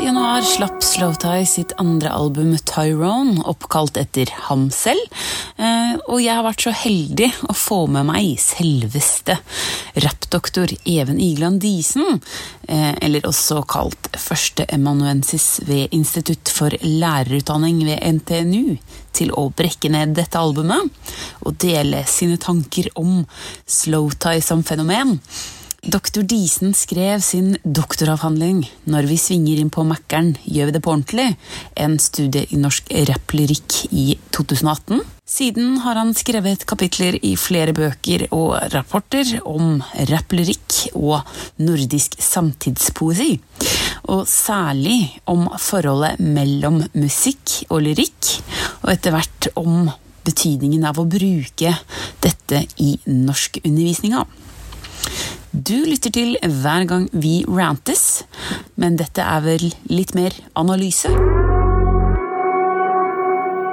12. januar slapp Slowtie sitt andre album Tyrone, oppkalt etter ham selv. Eh, og jeg har vært så heldig å få med meg selveste rappdoktor Even Igeland Diesen, eh, eller også kalt førsteemanuensis ved Institutt for lærerutdanning ved NTNU, til å brekke ned dette albumet og dele sine tanker om Slowtie som fenomen. Doktor Disen skrev sin doktoravhandling 'Når vi svinger inn på Mækkern, gjør vi det på ordentlig', en studie i norsk rapplyrikk i 2018. Siden har han skrevet kapitler i flere bøker og rapporter om rapplyrikk og nordisk samtidspoesi. Og særlig om forholdet mellom musikk og lyrikk, og etter hvert om betydningen av å bruke dette i norskundervisninga. Du lytter til hver gang vi rantes, men dette er vel litt mer analyse?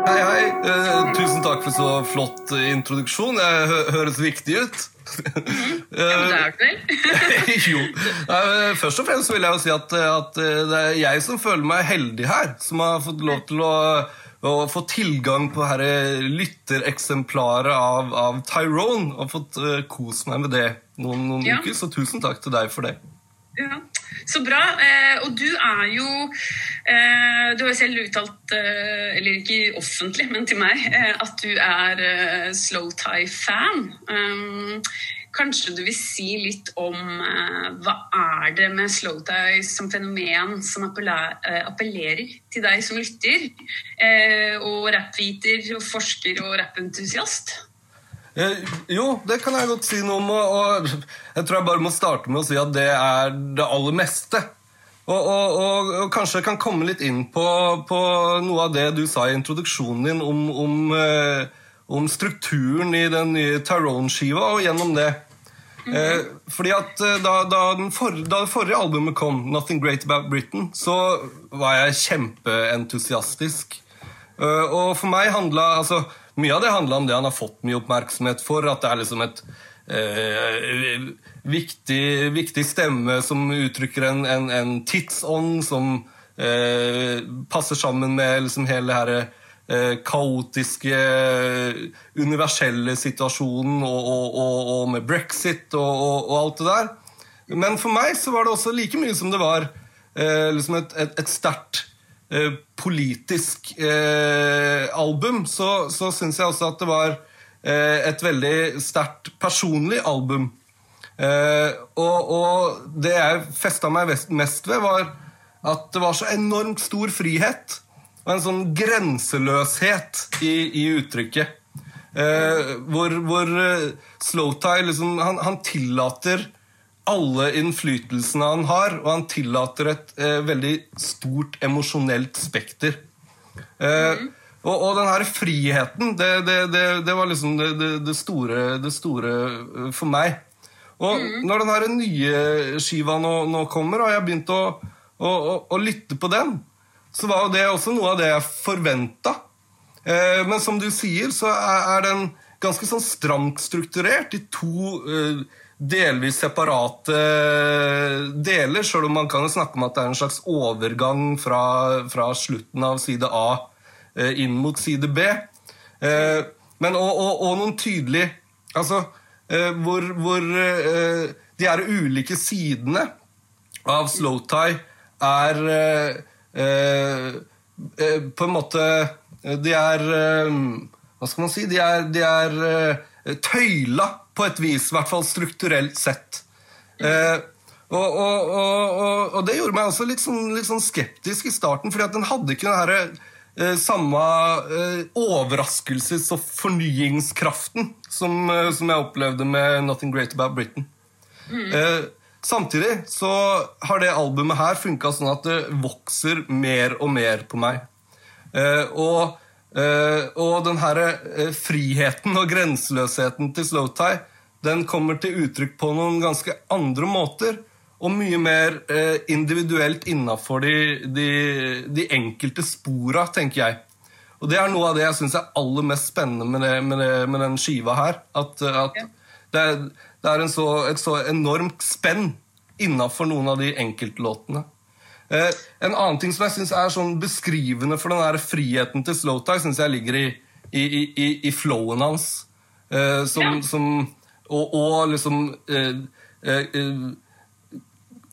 Hei, hei. Eh, tusen takk for så flott eh, introduksjon. Jeg hø høres viktig ut. Ja, men det er du vel? jo. Først og fremst vil jeg jo si at, at det er jeg som føler meg heldig her, som har fått lov til å, å få tilgang på dette lyttereksemplaret av, av Tyrone, og fått uh, kost meg med det noen, noen Ja. uker. Så tusen takk til deg for det. Ja. Så bra. Eh, og du er jo eh, Du har jo selv uttalt, eh, eller ikke offentlig, men til meg, eh, at du er eh, Slow Tie-fan. Um, kanskje du vil si litt om eh, hva er det med slowtie som fenomen som eh, appellerer til deg som lytter, eh, og rappviter, og forsker og rappentusiast? Eh, jo, det kan jeg godt si noe om. Og, og jeg tror jeg bare må starte med å si at det er det aller meste. Og, og, og kanskje jeg kan komme litt inn på, på noe av det du sa i introduksjonen din om, om, eh, om strukturen i den nye Tyrone-skiva, og gjennom det. Eh, fordi at eh, da, da, for, da det forrige albumet kom, 'Nothing Great About Britain', så var jeg kjempeentusiastisk. Eh, og for meg handla altså, Mye av det handla om det han har fått mye oppmerksomhet for. At det er liksom et eh, viktig, viktig stemme som uttrykker en, en, en tidsånd som eh, passer sammen med liksom hele det her eh, kaotiske, universelle situasjonen og, og, og, og med brexit og, alt det der. Men for meg så var det også like mye som det var eh, liksom et, et, et sterkt eh, politisk eh, album, så, så syns jeg også at det var eh, et veldig sterkt personlig album. Eh, og, og det jeg festa meg mest ved, var at det var så enormt stor frihet og en sånn grenseløshet i, i uttrykket. Eh, hvor hvor eh, Slowtie liksom, han, han tillater alle innflytelsene han har, og han tillater et eh, veldig stort emosjonelt spekter. Eh, og, og den her friheten, det, det, det, det var liksom det, det, det store, det store eh, for meg. Og når den her nye skiva nå, nå kommer, og jeg har begynt å, å, å, å lytte på den, så var det også noe av det jeg forventa. Eh, men som du sier, så er, den ganske sånn stramt strukturert i to eh, delvis separate deler, sjøl om man kan snakke om at det er en slags overgang fra, fra slutten av side A eh, inn mot side B. Eh, men og, og, og noen tydelig Altså eh, hvor, hvor eh, de her ulike sidene av slow tie er eh, eh, eh, på en måte De er eh, Hva skal man si? De er, de er eh, tøyla på et vis, i hvert fall strukturelt sett. Eh, og, og, og, og, det gjorde meg også litt sånn, litt sånn skeptisk i starten, fordi at den hadde ikke den herre eh, samme eh, overraskelses- og fornyingskraften som, eh, som jeg opplevde med 'Nothing Great About Britain'. Eh, samtidig så har det albumet her funka sånn at det vokser mer og mer på meg. Eh, og, eh, og den her eh, friheten og grenseløsheten til Slowtie den kommer til uttrykk på noen ganske andre måter. Og mye mer individuelt innafor de, de, de enkelte spora, tenker jeg. Og det er noe av det jeg syns er aller mest spennende med, det, med, det, med den skiva her. At, at det er, det er en så, et så enormt spenn innafor noen av de enkeltlåtene. Eh, en annen ting som jeg synes er sånn beskrivende for den der friheten til Slowtie, syns jeg ligger i, i, i, i flowen hans. Eh, som, Ja. som, og, og liksom eh, eh,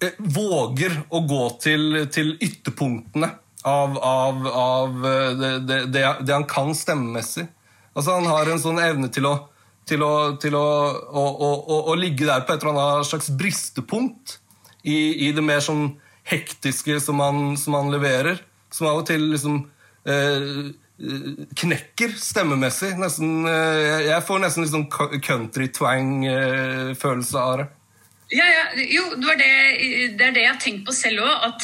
eh, våger å gå til, til ytterpunktene av, av, av eh, det, det, det, det han kan stemmemessig. Altså Han har en sånn evne til å, til å, til å, å, å, ligge der på et eller annet slags bristepunkt i, i det mer sånn hektiske som han, som han leverer. Som av og til liksom eh, eh, knekker stemmemessig. Nesten, eh, jeg- får nesten litt sånn country-twang-følelse av det. Ja, ja, jo, det, var det, det er det jeg har tenkt på selv òg.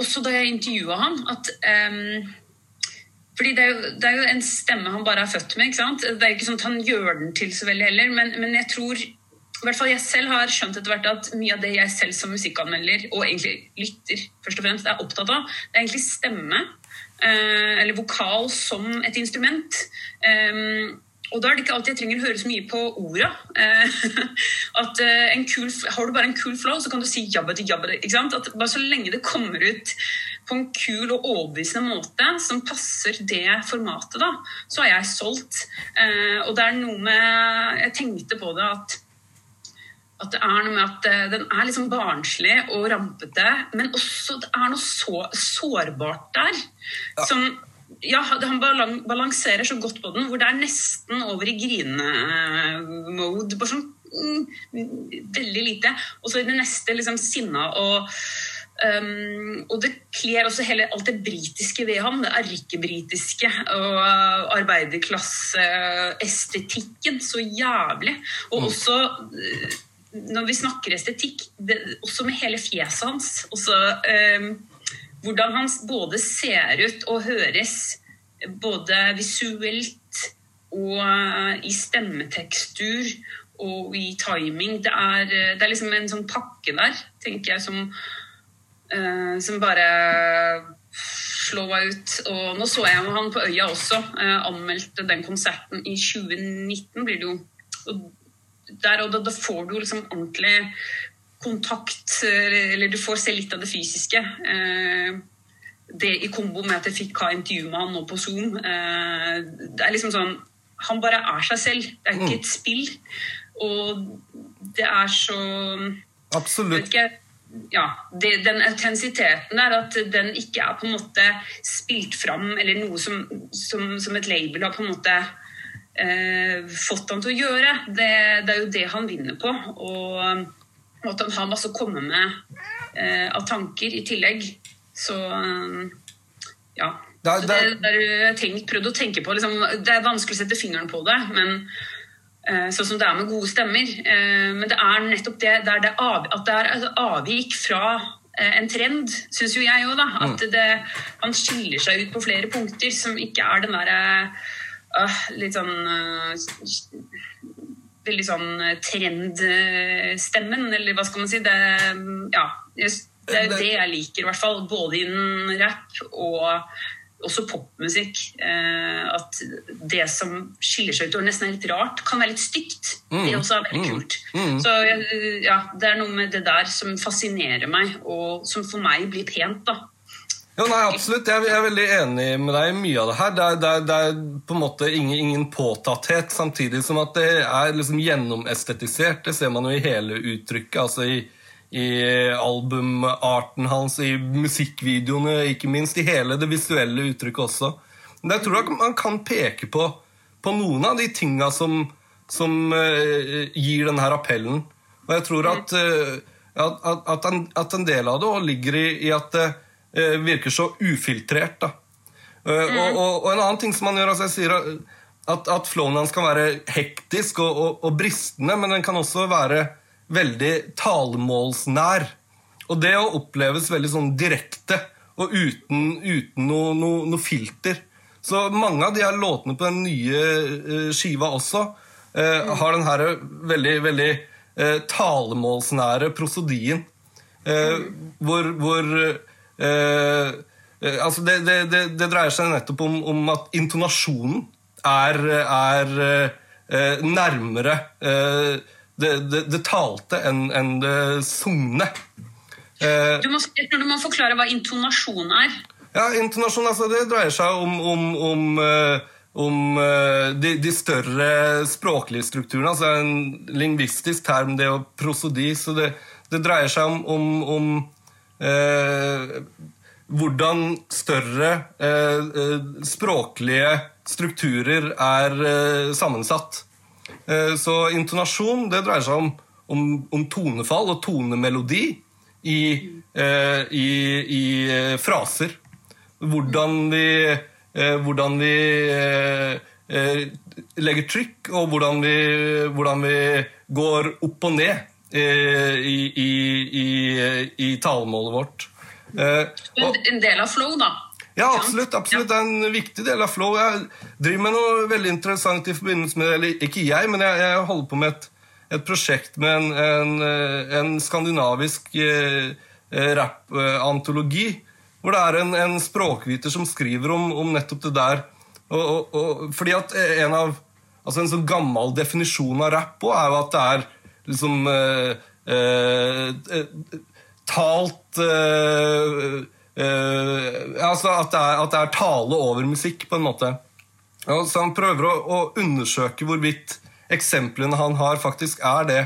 Også da jeg intervjua han at ehm, fordi det er, jo, det er jo en stemme han bare er født med. ikke sant? Det er ikke sånn at han gjør den til så veldig heller. Men, men jeg tror i hvert fall jeg selv har skjønt etter hvert at mye av det jeg selv som musikkanmelder, og egentlig lytter, først og fremst, er opptatt av, det er egentlig stemme. eh, eller vokal som et instrument. Um, og da er det ikke alltid jeg trenger å høre så mye på orda. Eh, at eh, kul, Har du bare en kul flow, så kan du si jabba til jabba. bare så lenge det kommer ut på en kul og overbevisende måte som passer det formatet, da, så er jeg solgt. Eh, og det er noe med Jeg tenkte på det at at det er noe med at eh, den er liksom barnslig og rampete, men også det er noe så sårbart der. Som ja, Han balanserer så godt på den, hvor det er nesten over i grine-mode. Bare sånn mm, veldig lite. Og så i det neste liksom sinna og Um, og det kler også hele, alt det britiske ved ham. Det erkebritiske og uh, arbeiderklasseestetikken så jævlig. Og også uh, når vi snakker estetikk, det, også med hele fjeset hans. Også, um, hvordan han både ser ut og høres, både visuelt og i stemmetekstur og i timing. Det er, det er liksom en sånn pakke der, tenker jeg, som Eh, som bare slo meg ut. Og nå så jeg han på Øya også. eh, anmeldte den konserten i 2019, blir det jo. Og der og da, da får du liksom ordentlig kontakt, eller du får se litt av det fysiske. Eh, det i kombo med at jeg fikk ha intervju med han nå på Zoom. Eh, det er liksom sånn Han bare er seg selv. Det er ikke et spill. Og det er så vet Absolutt. ikke, ja, det, Den autentisiteten der, at den ikke er på en måte spilt fram, eller noe som, som, som et label har på en måte eh, fått han til å gjøre, det, det er jo det han vinner på. Og, og at han har masse å komme med eh, av tanker i tillegg. Så eh, ja. Det Så det det, det jeg tenkt, prøvd å tenke på. Liksom, det er vanskelig å sette fingeren på det, men Sånn som det er med gode stemmer. Eh, Men det er nettopp det, det, er det av, at det er avvik fra eh, en trend, syns jo jeg òg, da. At det, han skiller seg ut på flere punkter som ikke er den derre øh, litt sånn øh, Veldig sånn trendstemmen, eller hva skal man si. Det, ja, det er jo det jeg liker, i hvert fall. Både innen rap og også popmusikk. Eh, at det som skiller seg ut og nesten er litt rart, kan være litt stygt. Det også er veldig kult. Så eh, ja, det er noe med det der som fascinerer meg, og som for meg blir pent, da. Ja, nei, absolutt. Jeg er veldig enig med deg i mye av det her. Det er, det er, det er på en måte ingen, ingen påtatthet, samtidig som at det er liksom gjennomestetisert. Det ser man jo i hele uttrykket. altså i, i albumarten hans, i musikkvideoene, ikke minst. I hele det visuelle uttrykket også. Men jeg tror at man kan peke på, på noen av de tinga som, som uh, gir den her appellen. Og jeg tror at, uh, at, at, en, at en del av det ligger i, i at det uh, virker så ufiltrert. da. Og, og, og en annen ting som han gjør, altså jeg sier at, at flowen hans kan være hektisk og, og bristende, men den kan også være veldig talemålsnær. Og det å oppleves veldig sånn direkte og uten, uten noe, noe, noe filter. Så mange av de her låtene på den nye eh, skiva også eh, har den her veldig, veldig eh, talemålsnære prosodien. Eh, hvor hvor eh, eh, altså det, det, det, det dreier seg nettopp om, om at intonasjonen er, er nærmere eh, det, det, det talte enn en det sungne. Eh, Du må, jeg tror du må forklare hva intonasjon er. Ja, intonasjon altså, det dreier seg om, om, om, eh, om eh, de, de større språklige strukturene. Altså en lingvistisk term, det og prosodi. Så det, det dreier seg om, eh, hvordan større eh, språklige strukturer er sammensatt. Eh, så intonasjon det dreier seg om, om, om tonefall og tonemelodi i, eh, i, i eh, fraser. Hvordan vi, hvordan vi legger trykk, og hvordan vi, hvordan vi går opp og ned i, i, i, i talemålet vårt. Og, en del av flow, da. Ja, absolutt. absolutt. Det er en viktig del av flow. Jeg driver med noe veldig interessant i forbindelse med Eller ikke jeg, men jeg, jeg holder på med et, et prosjekt med en, en, eh, en skandinavisk eh, eh, rap-antologi. Hvor det er en, en språkviter som skriver om, om nettopp det der. Og, og, og, fordi at en av Altså En sånn gammel definisjon av rapp også er jo at det er liksom eh, eh, eh, talt eh, eh, altså at det, er, at det er tale over musikk, på en måte. Ja, så han prøver å, å undersøke hvorvidt eksemplene han har, faktisk er det.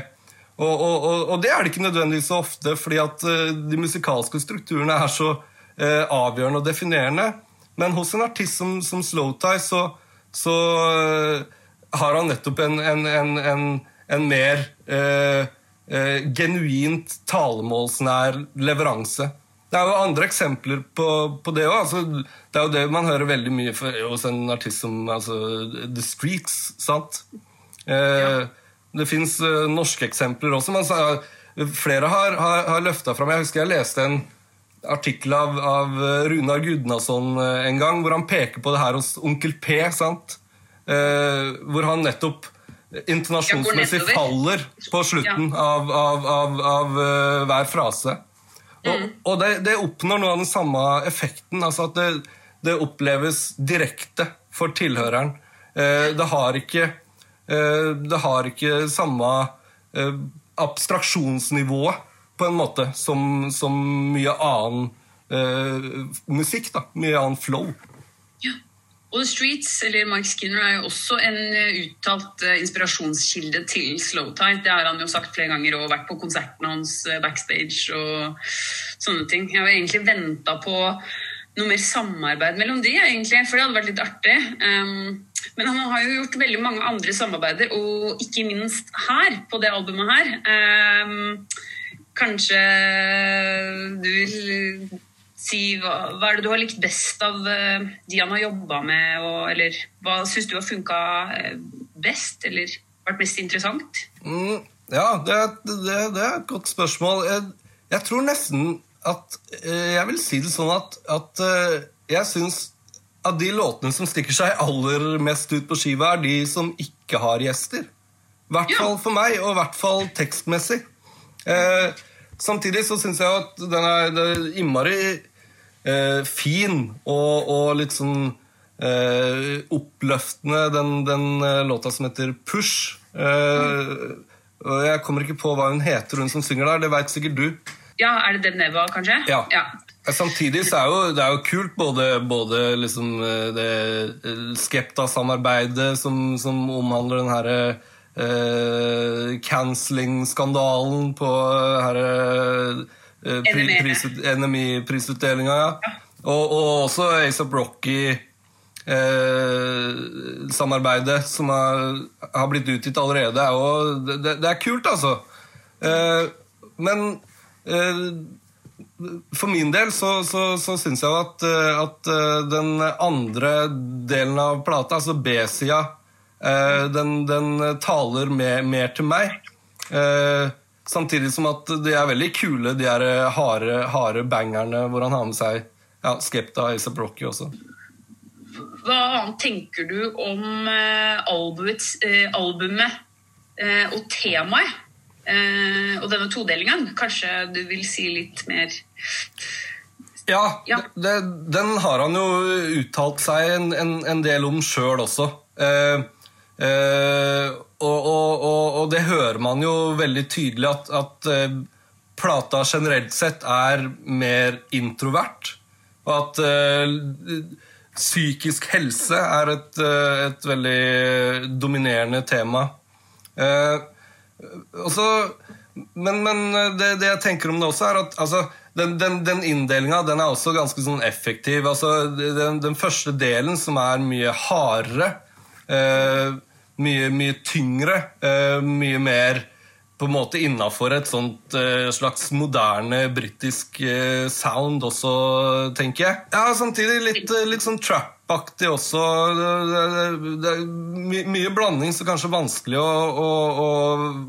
Og, og, og, og det er det ikke nødvendigvis så ofte, fordi at eh, de musikalske strukturene er så eh, avgjørende og definerende. Men hos en artist som, som Slowtie så, så eh, har han nettopp en, en, en, en, en mer eh, eh, genuint talemålsnær leveranse. Det er jo andre eksempler på, på det òg. Altså, det er jo det man hører veldig mye for, hos en artist som altså, The Streaks. sant? Eh, Det fins norske eksempler også. Men så, flere har, har, har løfta fram Jeg husker jeg leste en artikkel av, av Runar Gudnason uh, en gang, hvor han peker på det her hos Onkel P. sant? Eh, hvor han nettopp Ja, nedover. faller på slutten av, av, av, av eh, hver frase. Og, og det, det oppnår noe av den samme effekten. altså at det, det oppleves direkte for tilhøreren. Eh, det har ikke eh, Det har ikke samme eh, abstraksjonsnivået på en måte som, som mye annen eh, musikk. da, Mye annen flow. Og The Streets, eller Mike Skinner, er jo også en eh, uttalt eh, inspirasjonskilde til Slowtie. Det har han jo sagt flere ganger og vært på konsertene hans eh, backstage og sånne ting. Jeg har egentlig venta på noe mer samarbeid mellom de, egentlig, for det hadde vært litt artig. Um, men han har jo gjort veldig mange andre samarbeider, og ikke minst her, på det albumet her. Um, kanskje du vil si hva, hva er det du har likt best av eh, de han har jobba med, og, eller hva syns du har funka best, eller vært mest interessant? Mm, ja, det, det, det er et godt spørsmål. Jeg, jeg tror nesten at eh, Jeg vil si det sånn at, at eh, jeg syns at de låtene som stikker seg aller mest ut på skiva, er de som ikke har gjester. I hvert Ja. fall for meg, og i hvert fall tekstmessig. Eh, samtidig så syns jeg at den er, det er innmari eh, fin og, og litt sånn eh, oppløftende, den, den eh, låta som heter Push. Eh, Jeg kommer ikke på hva hun heter, hun som synger der. Det veit sikkert du. Ja, er det Deb Neva, kanskje? Ja. Samtidig så er jo, det er jo kult både, både liksom eh, det eh, Skepta-samarbeidet som, som omhandler den herre eh, canceling-skandalen på herre eh, NME. prisut, NMI-prisutdelinga. Ja. Og, og også ASAP Rocky-samarbeidet som har, har blitt utgitt allerede. Er jo, det, det- er kult, altså. Eh, men eh, for min del så, så, så syns jeg jo at, eh, at eh, den andre delen av plata, altså B-sida, eh, den, den taler mer, mer til meg. Eh, Samtidig som at de er veldig kule, de her eh, harde, harde bangerne hvor han har med seg ja, Skepta og ASAP Rocky også. Hva annet tenker du om eh, eh, albumet eh, og temaet? Eh, og denne todelingen? Kanskje du vil si litt mer Ja, Ja. Det, den har han jo uttalt seg en, en, en del om sjøl også. Eh, eh, og, og, og, det hører man jo veldig tydelig at, at eh, plata generelt sett er mer introvert. Og at uh, psykisk helse er et, uh, et veldig dominerende tema. Uh, også, men, men det, det, jeg tenker om det også, er at altså, den, den, den inndelinga er også ganske sånn effektiv. Altså, den, den, første delen, som er mye hardere, mye, mye tyngre, mye mer på en måte innafor et sånt uh, slags moderne britisk uh, sound også, tenker jeg. Ja, Samtidig litt, litt sånn trap-aktig også. Det, det, det er my mye blanding, så kanskje vanskelig å, å, å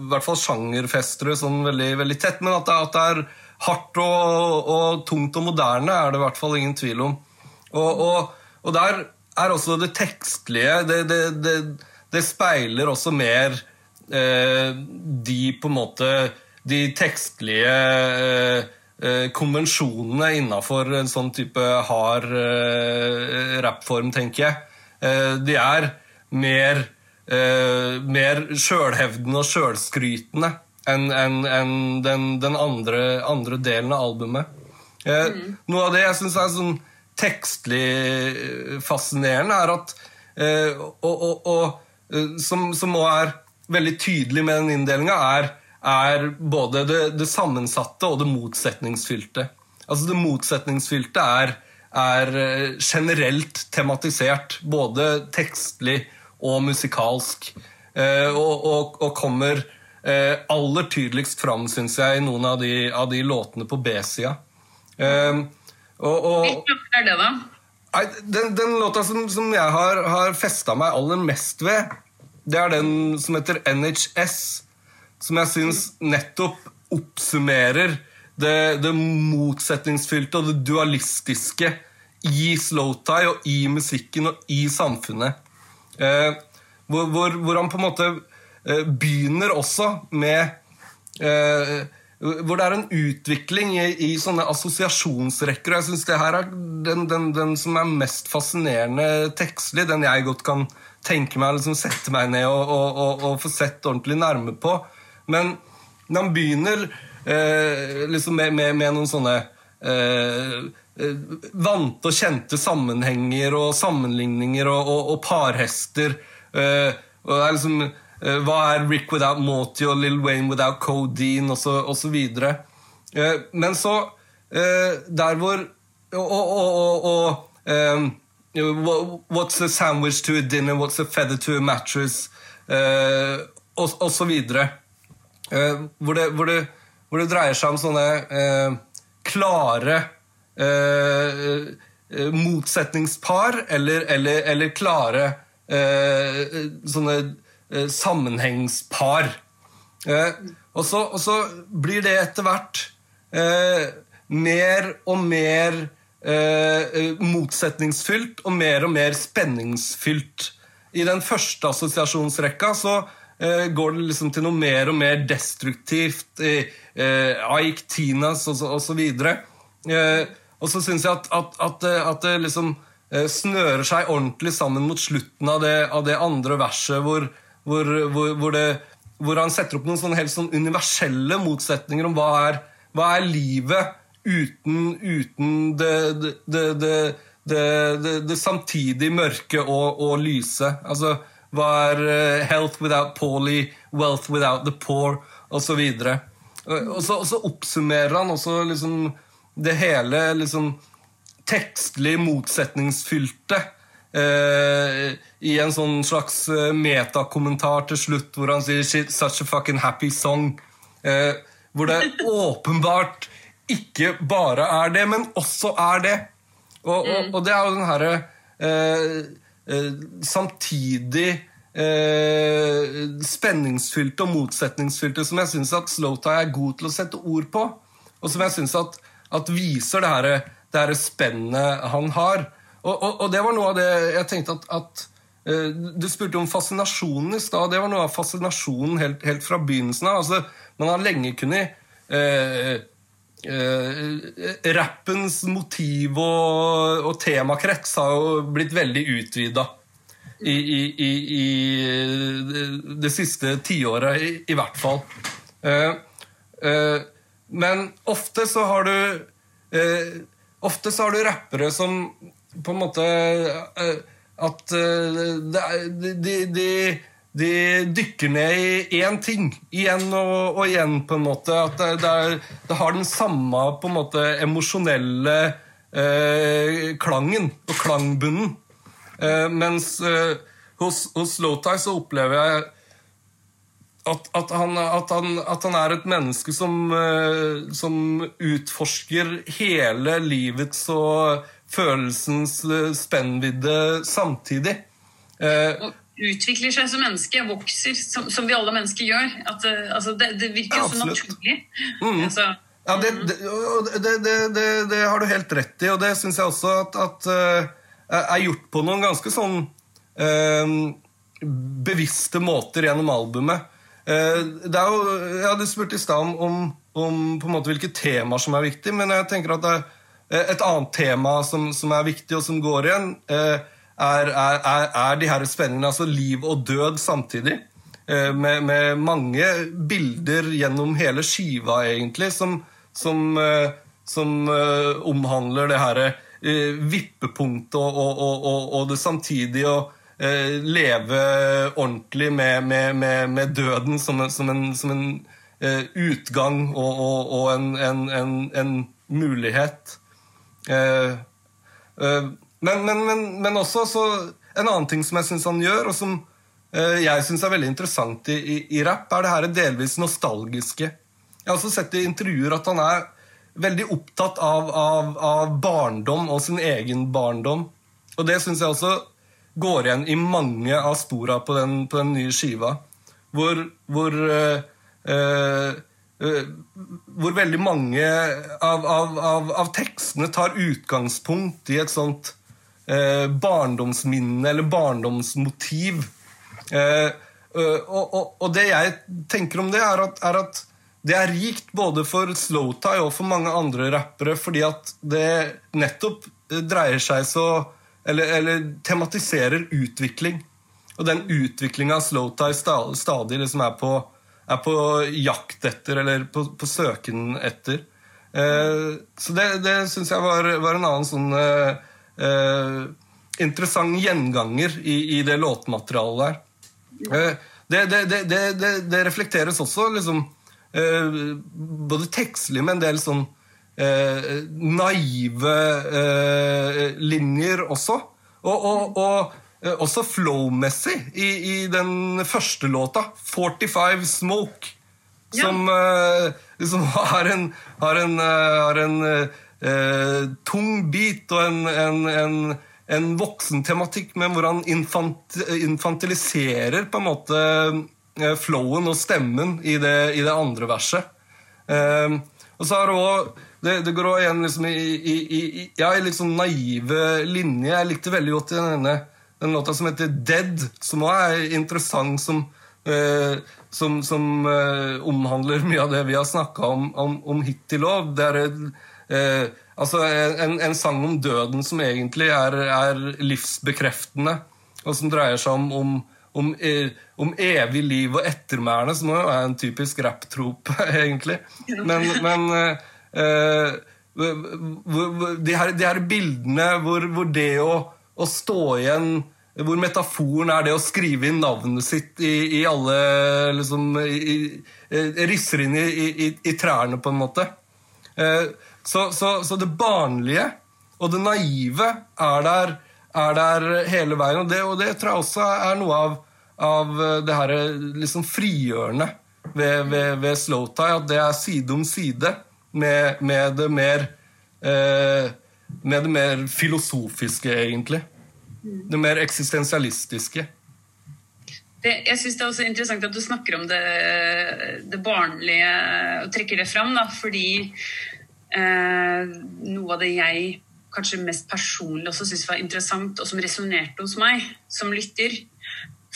I hvert fall sjangerfestere sånn veldig, veldig tett. Men at det, at det er hardt og, og, tungt og moderne, er det i hvert fall ingen tvil om. Og, og, og der er også det tekstlige Det, det speiler også mer Eh, de på en måte De tekstlige eh, eh, konvensjonene innafor en sånn type hard rappform, tenker jeg. De er mer, mer sjølhevdende og sjølskrytende enn en, en den, den andre, andre, delen av albumet. Mm. Noe av det jeg syns er sånn tekstlig fascinerende, er at og, og, og, som, som også er veldig tydelig med den inndelinga, er, er, både det, det, sammensatte og det motsetningsfylte. Altså Det motsetningsfylte er, er eh, generelt tematisert, både tekstlig og musikalsk. Eh, og, og, og, kommer eh, aller tydeligst fram, syns jeg, i noen av de, av de låtene på B-sida. Hvilken er det, da? Den, den låta som, som jeg har, har festa meg aller mest ved, det er den som heter NHS, som jeg syns nettopp oppsummerer det, det, motsetningsfylte og det dualistiske i slowtie og i musikken og i samfunnet. Eh, hvor, hvor, hvor, han på en måte eh, begynner også med eh, Hvor det er en utvikling i, i sånne assosiasjonsrekker. og Jeg syns det her er den, den, den, som er mest fascinerende tekstlig, den jeg godt kan tenke meg liksom sette meg ned og, og, og, og, få sett ordentlig nærme på. Men når han begynner eh, liksom med, med, med, noen sånne eh, eh, vante og kjente sammenhenger og sammenligninger og, parhester eh, og er liksom eh, Hva er Rick without Morty og Lill Wayne without Codeine osv. Eh, men så Der hvor Og, og, og What's a sandwich to a dinner? What's a feather to a mattress? Uh, og, og så videre. Uh, hvor, det, hvor, det, hvor, det, dreier seg om sånne uh, klare motsetningspar, eller, eller, eller klare sånne sammenhengspar. Og, så, blir det etter hvert mer og mer Eh, eh, motsetningsfylt og mer og mer spenningsfylt. I den første assosiasjonsrekka så eh, går det liksom til noe mer og mer destruktivt. Eh, Ike, Tinas osv. Eh, og så syns jeg at, at, at, at, det liksom eh, snører seg ordentlig sammen mot slutten av det, av det andre verset, hvor, hvor, hvor, hvor, det, hvor han setter opp noen sånne helt sånn universelle motsetninger om hva er, hva er livet uten, uten det, det, det, det, samtidig mørke og, og lyse. Altså hva er uh, health without poorly, wealth without the poor, osv. Og, og, så, og så oppsummerer han også liksom det hele liksom tekstlig motsetningsfylte. Uh, I en sånn slags metakommentar til slutt hvor han sier 'such a fucking happy song'. Hvor det åpenbart ikke bare er det, men også er det. Og, og, mm. og det er jo den herre eh, eh, samtidig eh, spenningsfylte og motsetningsfylte som jeg syns at Slowtie er god til å sette ord på. Og som jeg syns at, at, viser det her, det her spennet han har. Og, og, det var noe av det jeg tenkte at, at eh, Du spurte om fascinasjonen i stad. Det var noe av fascinasjonen helt, helt fra begynnelsen av. Altså, man har lenge kunnet eh, Uh, rappens motiv og, og, temakrets har jo blitt veldig utvida i, i, i, i, det siste tiåret, i, i hvert fall. Uh, uh, men ofte så har du Ofte så har du rappere som på en måte At de, de, de, de, dykker ned i én ting igjen og, og, igjen, på en måte. At det, det, er, det har den samme på en måte emosjonelle eh, klangen og klangbunnen. Eh, mens hos, hos Slowtie så opplever jeg at, at, han, at, han, at, han, er et menneske som, uh, som, utforsker hele livets og følelsens uh, spennvidde samtidig. Og utvikler seg som menneske, vokser, som, som vi alle mennesker gjør. At, altså, det, det, virker ja, så naturlig. Mm. Altså, ja, det, det, det, har du helt rett i, og det syns jeg også at, er gjort på noen ganske sånn bevisste måter gjennom albumet. Eh, det er jo, Jeg hadde spurt i stad om, om, på en måte hvilke temaer som er viktige, men jeg tenker at det er eh, et annet tema som, som er viktig, og som går igjen, eh, er, er, er de her spenningene. Altså liv og død samtidig. Med, med mange bilder gjennom hele skiva, egentlig, som, som, som omhandler det her vippepunktet og, og, og, og det samtidige. Eh, leve ordentlig med, med, med, døden som som en, en utgang og, en, en, en, mulighet. Uh, men, men, men, men, også en annen ting som jeg syns han gjør, og som jeg syns er veldig interessant i, i, i, rap, er det her delvis nostalgiske. Jeg har også sett i intervjuer at han er veldig opptatt av, av, av barndom og sin egen barndom. Og det syns jeg også går igjen i mange av spora på den, på den nye skiva. Hvor, hvor, uh, uh, hvor veldig mange av, av, av, av, tekstene tar utgangspunkt i et sånt uh, barndomsminne eller barndomsmotiv. Og, og, og, det jeg tenker om det, er at, er at det er rikt både for Slowtie og for mange andre rappere, fordi at det nettopp dreier seg så eller, eller tematiserer utvikling. Og den utviklinga Slowtie stadig liksom er, på, er, på, jakt etter, eller på, på søken etter. Eh, så det, det syns jeg var, var, en annen sånn eh, eh, interessant gjenganger i, i, det låtmaterialet der. Eh, det, det, det, reflekteres også liksom eh, både tekstlig med en del sånn eh, naive eh, linjer også. Og, og, og eh, også flow-messig i, i, den første låta, 45 Smoke, som, ja. eh, som har en, har en, eh, har en eh, tung bit og en, en, en en voksen tematikk med hvor han infant, infantiliserer på en måte eh, flowen og stemmen i det, i det andre verset. Eh, og så har også, det, det går også igjen liksom i, i, i, ja, i sånn naive linje. Jeg likte veldig godt denne den låta som heter 'Dead', som også er interessant, som, eh, som, som eh, omhandler mye av det vi har snakka om, om, om hittil òg. Det er eh, altså en, en, sang om døden som egentlig er, er livsbekreftende, og som dreier seg om, om om, eh, om, evig liv og ettermæle, som jo er en typisk rapptrop, egentlig. Men, men uh, de, her, de, her, bildene hvor, hvor det å, å, stå igjen Hvor metaforen er det å skrive inn navnet sitt i, i alle liksom, i, Risser inn i, i, trærne, på en måte. Uh, så, så, så, det barnlige og det naive er der, er der hele veien. Og det, og det tror jeg også er noe av av eh, det her eh, liksom frigjørende ved, ved, ved Slowtie. At det er side om side med, med det mer eh, Med det mer filosofiske, egentlig. Det mer eksistensialistiske. Det, jeg synes det er også interessant at du snakker om det, det barnlige og trekker det fram. Da, fordi noe av det jeg kanskje mest personlig også syntes var interessant, og som resonnerte hos meg som lytter,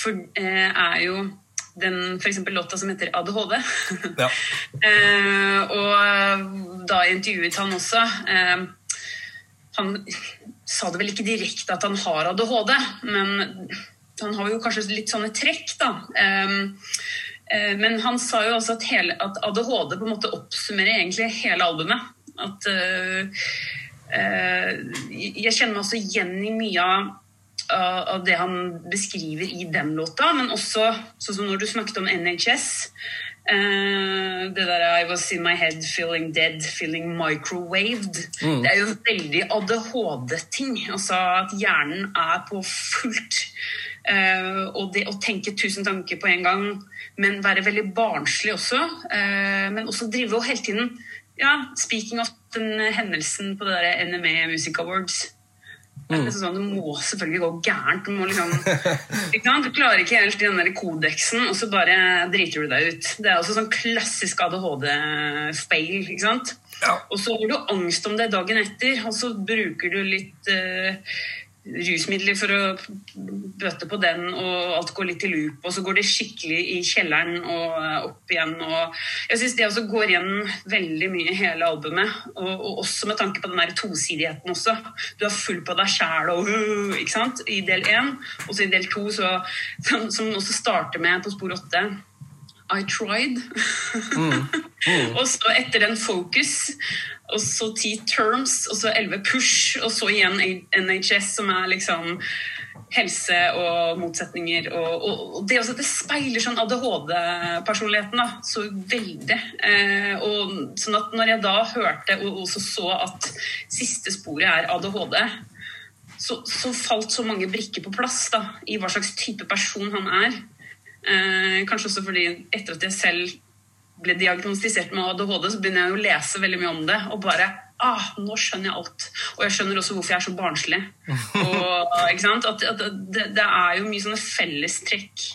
for, eh, er jo den f.eks. låta som heter ADHD. Ja. eh, og da intervjuet han også eh, Han sa det vel ikke direkte at han har ADHD, men han har jo kanskje litt sånne trekk, da. Eh, Eh, men han sa jo også at, hele, at, ADHD på en måte oppsummerer egentlig hele albumet. At uh, uh, Jeg kjenner meg også igjen i mye av, av, det han beskriver i den låta, men også sånn som når du snakket om NHS. Uh, det der I was in my head feeling dead, feeling microwaved. Mm. Det er jo veldig ADHD-ting. Altså at hjernen er på fullt. og det å tenke tusen tanker på en gang men være veldig barnslig også. Uh, men også drive og hele tiden ja, Speaking of den hendelsen på det der NME Music Awards. Mm. Sånn, det må selvfølgelig gå gærent. Du, må liksom, du klarer ikke helt den der kodeksen, og så bare driter du deg ut. Det er også sånn klassisk ADHD-fail. ikke sant? Ja. Og så har du angst om det dagen etter, og så bruker du litt uh, rusmidler for å bøte på den, og alt går litt i loop. Og så går det skikkelig i kjelleren og eh, opp igjen. Og jeg syns det også går igjen veldig mye i hele albumet. Og, og, også med tanke på den der tosidigheten også. Du er full på deg sjæl og uh, ikke sant? i del én. Og så i del to, så, som også starter med på spor åtte. I tried. Mm. Mm. og så etter den focus og så ti terms, og så elleve push, og så igjen NHS, som er liksom helse og motsetninger. Og, og det også, det speiler sånn ADHD-personligheten så veldig. Eh, og sånn at når jeg da hørte og også så at siste sporet er ADHD, så, så falt så mange brikker på plass da, i hva slags type person han er. Eh, kanskje også fordi etter at jeg selv ble diagnostisert med ADHD, så begynner jeg å lese veldig mye om det. Og bare ah, nå skjønner jeg alt. Og jeg skjønner også hvorfor jeg er så barnslig. Og, at, at det, det, er jo mye sånne fellestrekk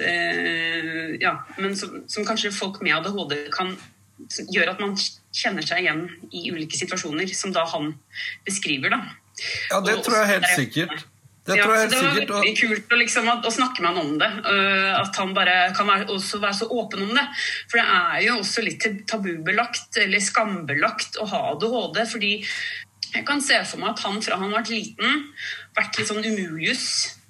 eh, ja, men som, som, kanskje folk med ADHD kan gjøre at man kjenner seg igjen i ulike situasjoner, som da han beskriver. da. Ja, det tror jeg helt sikkert. Det ja. Det var veldig kult å, liksom, å, snakke med han om det. Uh, at han bare kan være, også være så åpen om det. For det er jo også litt tabubelagt eller skambelagt å ha ADHD. fordi jeg kan se for meg at han fra han var liten, vært litt sånn umulius.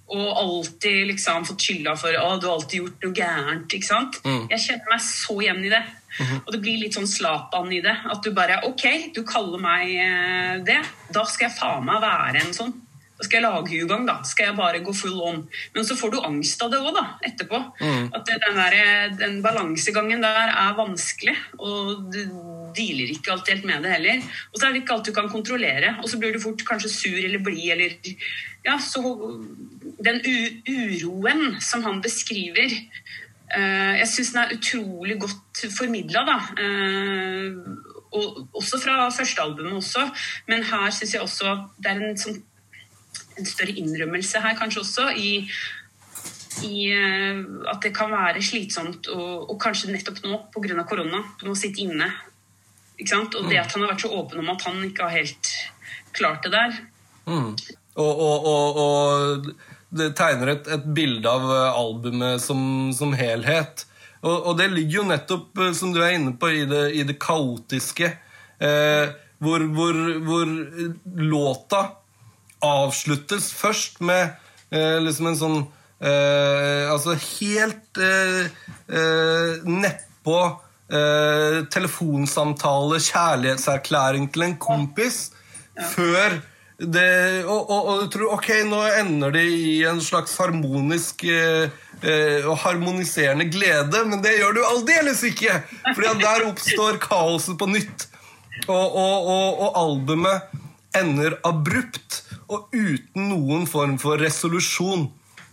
Og alltid liksom fått skylda for at du har alltid gjort noe gærent. ikke sant? Mm. Jeg kjenner meg så igjen i det. Mm -hmm. Og det blir litt sånn Zlatan i det. At du bare Ok, du kaller meg eh, det. Da skal jeg faen meg være en sånn. Skal jeg lage ugagn, da. Skal jeg bare gå full on. Men så får du angst av det òg, da. Etterpå. Mm. At den, der, den balansegangen der er vanskelig. Og du dealer ikke alltid helt med det heller. Og så er det ikke alt du kan kontrollere. Og så blir du fort kanskje sur eller blid eller Ja, så Den uroen som han beskriver uh, Jeg syns den er utrolig godt formidla, da. Uh, og også fra første albumet også, men her syns jeg også det er en sånn en større innrømmelse her kanskje også i, i uh, at det kan være slitsomt, og, og kanskje nettopp nå pga. korona. Du må sitte inne. Ikke sant? Og det at han har vært så åpen om at han ikke har helt klart det der. Mm. Og, og, og, og, det tegner et, et bilde av eh, albumet som, som helhet. Og, det ligger jo nettopp, eh, som du er inne på, i det, i det kaotiske. Eh, hvor, hvor, hvor låta avsluttes først med eh, liksom en sånn eh, Altså helt eh, eh nedpå eh, telefonsamtale, kjærlighetserklæring til en kompis, ja. før det, og, og, og, du tror ok, nå ender det i en slags harmonisk eh, eh, og harmoniserende glede, men det gjør du aldeles ikke! Fordi der oppstår kaoset på nytt. Og, og albumet ender abrupt og uten noen form for resolusjon.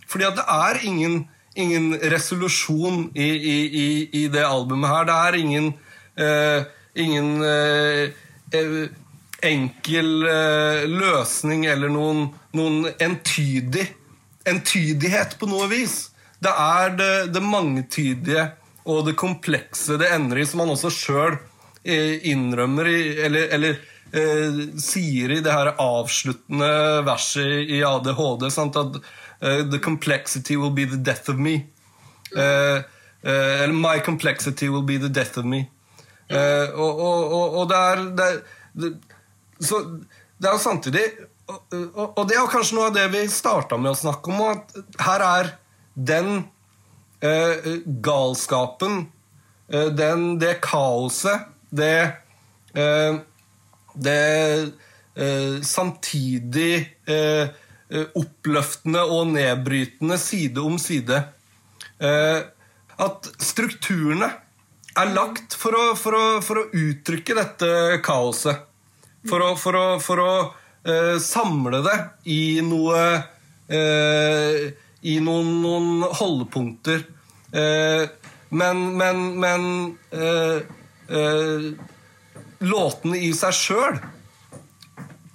Fordi at det er ingen, ingen resolusjon i, i, i, i, det albumet her. Det er ingen, uh, ingen uh, enkel uh, løsning eller noen, noen entydig, entydighet på noe vis. Det er det, det mangetydige og det komplekse det ender i, som han også sjøl innrømmer i, eller, eller eh, sier i det her avsluttende verset i ADHD sant, at uh, The complexity will be the death of me. Uh, uh, eller My complexity will be the death of me. Og, og, og, det er, det er det, Så det er jo samtidig og, og, det er kanskje noe av det vi starta med å snakke om, at her er den galskapen, den, det kaoset, det Det eh, samtidig eh, eh, oppløftende og nedbrytende side om side. Eh, at strukturene er lagt for å, for å, for å uttrykke dette kaoset. For å, for å, eh, samle det i noe eh, I noen, noen holdepunkter. Men men, men låtene i seg sjøl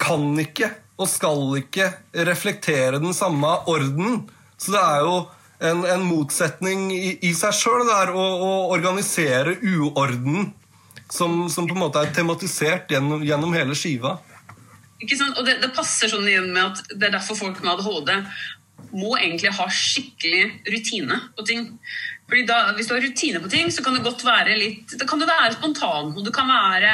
kan ikke og skal ikke reflektere den samme orden. Så det er jo en, en motsetning i, i seg sjøl, å, å organisere uorden som, som på en måte er tematisert gjennom, gjennom hele skiva. Ikke sant? Og det, det passer sånn igjen med at det er derfor folk med ADHD må egentlig ha skikkelig rutine på ting. Fordi da, Hvis du har rutine på ting, så kan det godt være litt Da kan du være spontan, og du kan være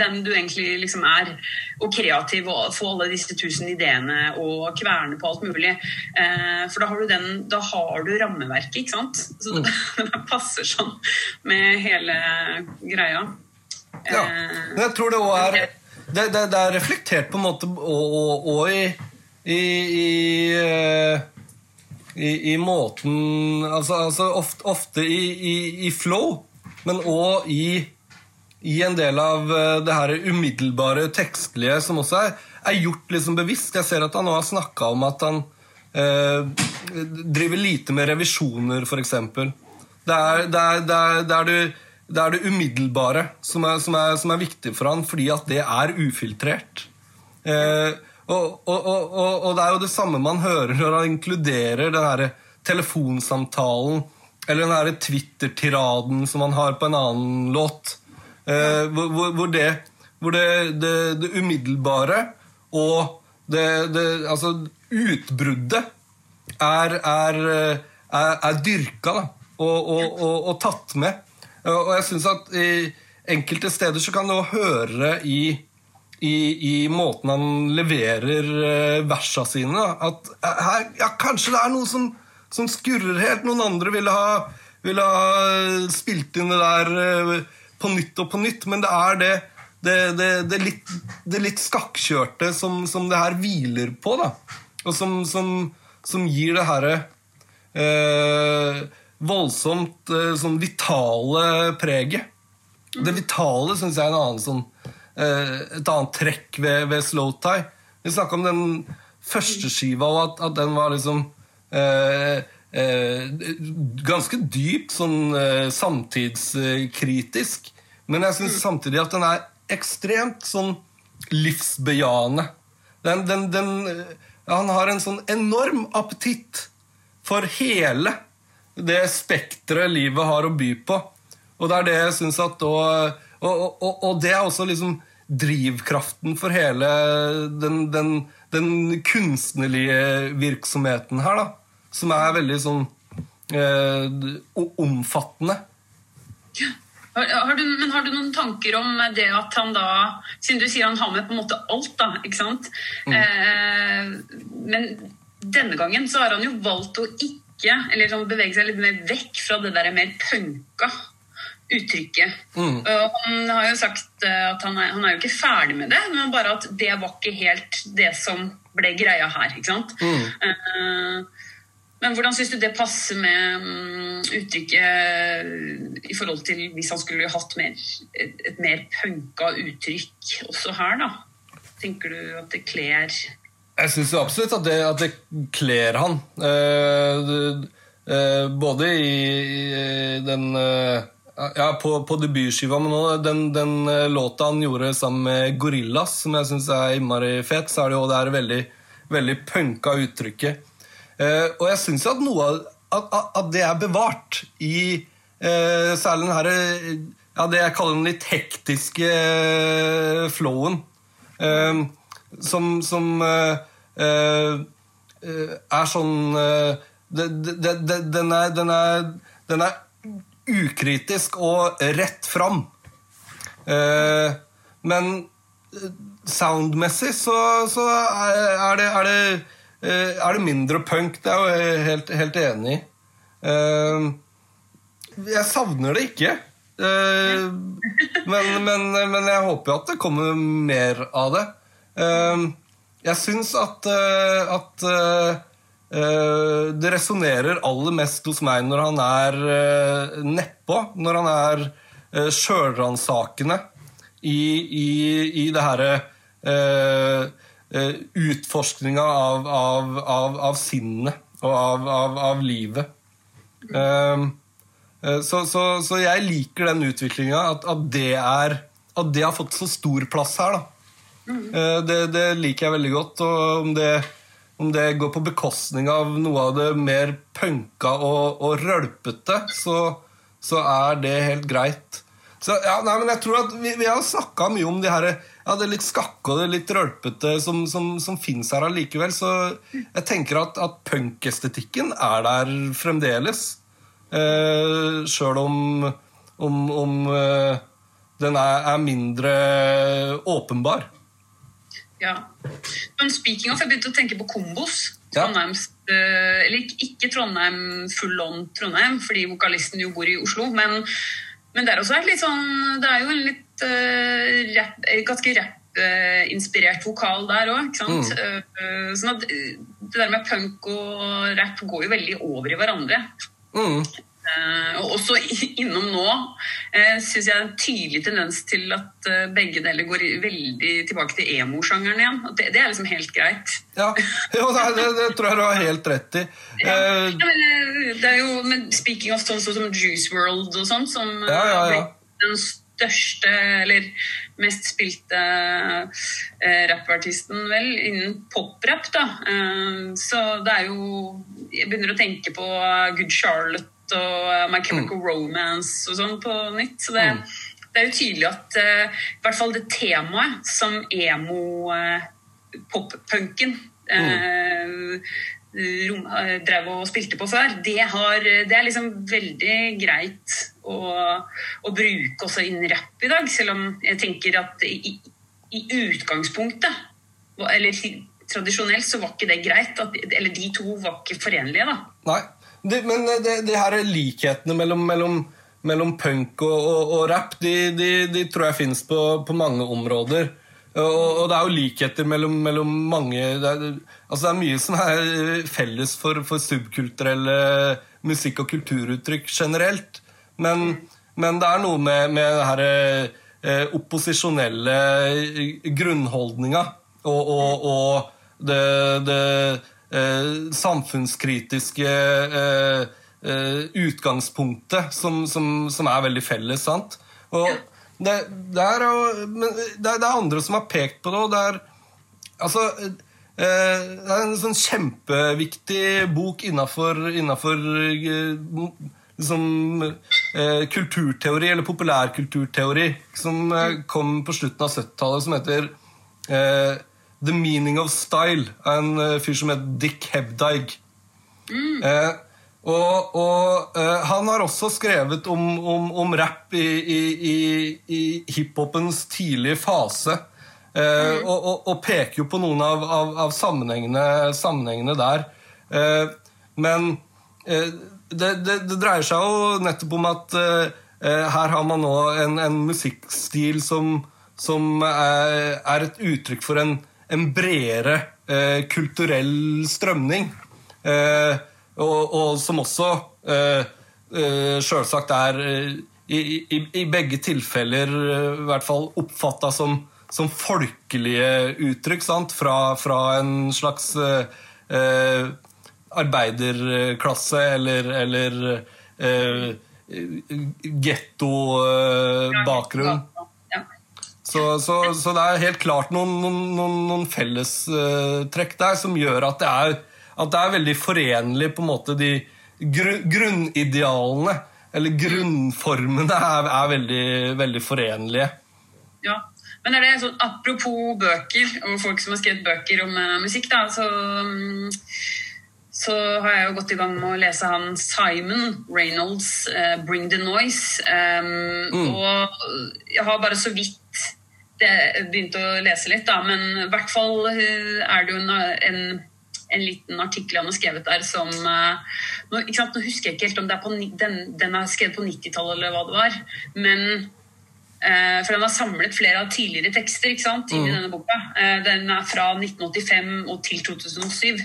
den du egentlig liksom er. Og kreativ og få alle disse tusen ideene og kverne på alt mulig. Eh, for da har du den, da har du rammeverket, ikke sant? Så det, det passer sånn med hele greia. Ja, Eh, men jeg tror det òg er det, det, det er reflektert på en måte og i i, i, eh, i, i måten Altså, altså ofte, ofte i, i, flow, men òg i, i en del av eh, det her umiddelbare tekstlige som også er, er gjort liksom bevisst. Jeg ser at han nå har snakka om at han eh, driver lite med revisjoner, f.eks. Det er, det, er, det, er, umiddelbare som som, er, som er viktig for han, fordi at det er ufiltrert. Eh, og, og, og, det er jo det samme man hører når han inkluderer den her telefonsamtalen eller den her Twitter-tiraden som han har på en annen låt. Eh, hvor, hvor, det, hvor det, det, det umiddelbare og det, Altså utbruddet er, er, er, er dyrka da, og, og tatt med. Og jeg syns at i enkelte steder så kan du høre i i, i måten han leverer uh, versa sine. At eh, her, ja, kanskje det er noe som, som skurrer helt. Noen andre ville ha, ville ha spilt inn det der på nytt og på nytt, men det er det, det, det, det litt, litt skakkjørte som, som det her hviler på, da. Og som, som, som gir det herre eh, voldsomt sånn vitale preget. Det vitale syns jeg er en annen sånn et annet trekk ved, ved Slow Tie. Vi snakka om den første skiva, og at, at den var liksom eh, eh, Ganske dypt sånn eh, samtidskritisk. Men jeg syns samtidig at den er ekstremt sånn livsbejaende. Den, den, den, han har en sånn enorm appetitt for hele det spekteret livet har å by på. Og det er det jeg syns at da og, og, og, det er også liksom drivkraften for hele den, den, den kunstnerlige virksomheten her, da. Som er veldig sånn eh, omfattende. Har, har du, men har du noen tanker om det at han da Siden du sier han har med på en måte alt, da, ikke sant? Mm. Eh, men denne gangen så har han jo valgt å ikke Eller sånn bevege seg litt mer vekk fra det der mer punka uttrykket. Mm. Han har jo sagt at han er, han er, jo ikke ferdig med det, men bare at det var ikke helt det som ble greia her. ikke sant? Mm. Uh, men hvordan syns du det passer med um, uttrykket i forhold til hvis han skulle hatt mer, et, mer punka uttrykk også her, da? Tenker du at det kler Jeg syns absolutt at det, at det kler han. Det, uh, både i, i den ja, på, på debutskiva, men nå den, den uh, låta han gjorde sammen med Gorillas, som jeg syns er innmari fet, så er det jo det er veldig, veldig punka uttrykket. Eh, og jeg syns at noe av at, at, det er bevart i eh, særlig den herre ja, det jeg kaller den litt hektiske flowen. som som er sånn det, det, det, den er, den er, den er ukritisk og rett fram. Eh, men soundmessig så, så er, det, er, det, er, det, mindre punk. Det er jeg helt, helt enig i. Eh, jeg savner det ikke. Eh, men, men, men jeg håper at det kommer mer av det. Eh, jeg syns at, eh, at eh, eh, det resonnerer aller mest hos meg når han er uh, nedpå. Når han er uh, sjølransakende i, i, i det herre Utforskninga av, av, av, av sinnet og av, av, av livet. Så, så, så, jeg liker den utviklinga, at, at, det er, at det har fått så stor plass her. da. Mm. Det, det, liker jeg veldig godt. og om det, om det, går på bekostning av noe av det mer punka og, og rølpete, så, så, er det helt greit. Så, ja, nei, men jeg tror at Vi, vi har snakka mye om de her ja, det litt skakke og det litt rølpete som, som, som fins her allikevel. Så jeg tenker at, at punkestetikken er der fremdeles. Eh, Sjøl om, om, om eh, den er, er, mindre åpenbar. Ja. Men speaking of, jeg begynte å tenke på kombos. Trondheims. Eh, eller ikke Trondheim full on Trondheim, fordi vokalisten jo bor i Oslo. men men det er også litt sånn Det er jo en litt uh, rap, ganske rappinspirert vokal der òg. Mm. Uh, sånn at det der med punk og rap går jo veldig over i hverandre. Mm. Uh, og også innom nå uh, syns jeg er en tydelig tendens til at uh, begge deler går veldig tilbake til emo-sjangeren igjen. Det, det, er liksom helt greit. Ja, jo, det, det, tror jeg du har helt rett i. Ja. ja men, det er jo, men Speaking of sånn som Juice World og sånn, som ja, ja, ja. den største, eller mest spilte eh, rappartisten, vel, innen poprap, da. så det er jo Jeg begynner å tenke på Good Charlotte og uh, My Chemical mm. Romance og sånn på nytt. Så det, mm. det, er jo tydelig at uh, i hvert fall det temaet som emo-pop-punken uh, mm. drev og spilte på før, det, har, det er liksom veldig greit å, å, bruke også innen rapp i dag. Selv om jeg tenker at i, i utgangspunktet, eller tradisjonelt, så var ikke det greit. At, eller de to var ikke forenlige, da. Nei. Det, men de, det, her likhetene mellom, mellom, mellom punk og, og, og rap, de, de, de, tror jeg fins på, på, mange områder. Og, og, det er jo likheter mellom, mellom mange det er, altså det er mye som er felles for, for subkulturelle musikk- og kulturuttrykk generelt. Men, men, det er noe med, med det her eh, opposisjonelle grunnholdninga og, og, det, det eh, samfunnskritiske eh, eh, utgangspunktet som, som, som, er veldig felles. sant? Og det, det, er, det, det, er, andre som har pekt på det, og det er Altså eh, det er en sånn kjempeviktig bok innafor liksom, eh, kulturteori, eller populærkulturteori, som eh, kom på slutten av 70-tallet, som heter eh, The Meaning of Style av en uh, fyr som het Dick Hebdike. Mm. Eh, og, og eh, han har også skrevet om, om, om rap i, i, i, i hiphopens tidlige fase. Eh, mm. og, og, og, peker jo på noen av, av, av sammenhengene, sammenhengene, der. Eh, men eh, det, det, det, dreier seg jo nettopp om at her har man nå en, en musikkstil som, som er, er et uttrykk for en en bredere eh, kulturell strømning. Eh, og, og, som også eh, eh sjølsagt er eh, i, i, i, begge tilfeller eh, i hvert fall oppfatta som, som, folkelige uttrykk. Sant? Fra, fra en slags eh, arbeiderklasse eller, eller eh, gettobakgrunn. Så, så, så, det er helt klart noen, noen, noen fellestrekk uh, der som gjør at det, er, at det er veldig forenlig på en måte de gru, grunnidealene, eller grunnformene, er, er veldig, veldig, forenlige. Ja, men er det sånn, Apropos bøker og folk som har skrevet bøker om uh, musikk, da, så um, så har jeg jo gått i gang med å lese han Simon Reynolds' uh, 'Bring the Noise'. Um, mm. Og jeg har bare så vidt begynte å lese litt, da, men i hvert fall eh, er det jo en, en en liten artikkel han har skrevet der som eh, nå, ikke sant, nå husker jeg ikke helt om det er på, den, den er skrevet på 90-tallet eller hva det var. Men eh, For den har samlet flere av tidligere tekster ikke sant, i denne boka. Eh, den er fra 1985 og til 2007.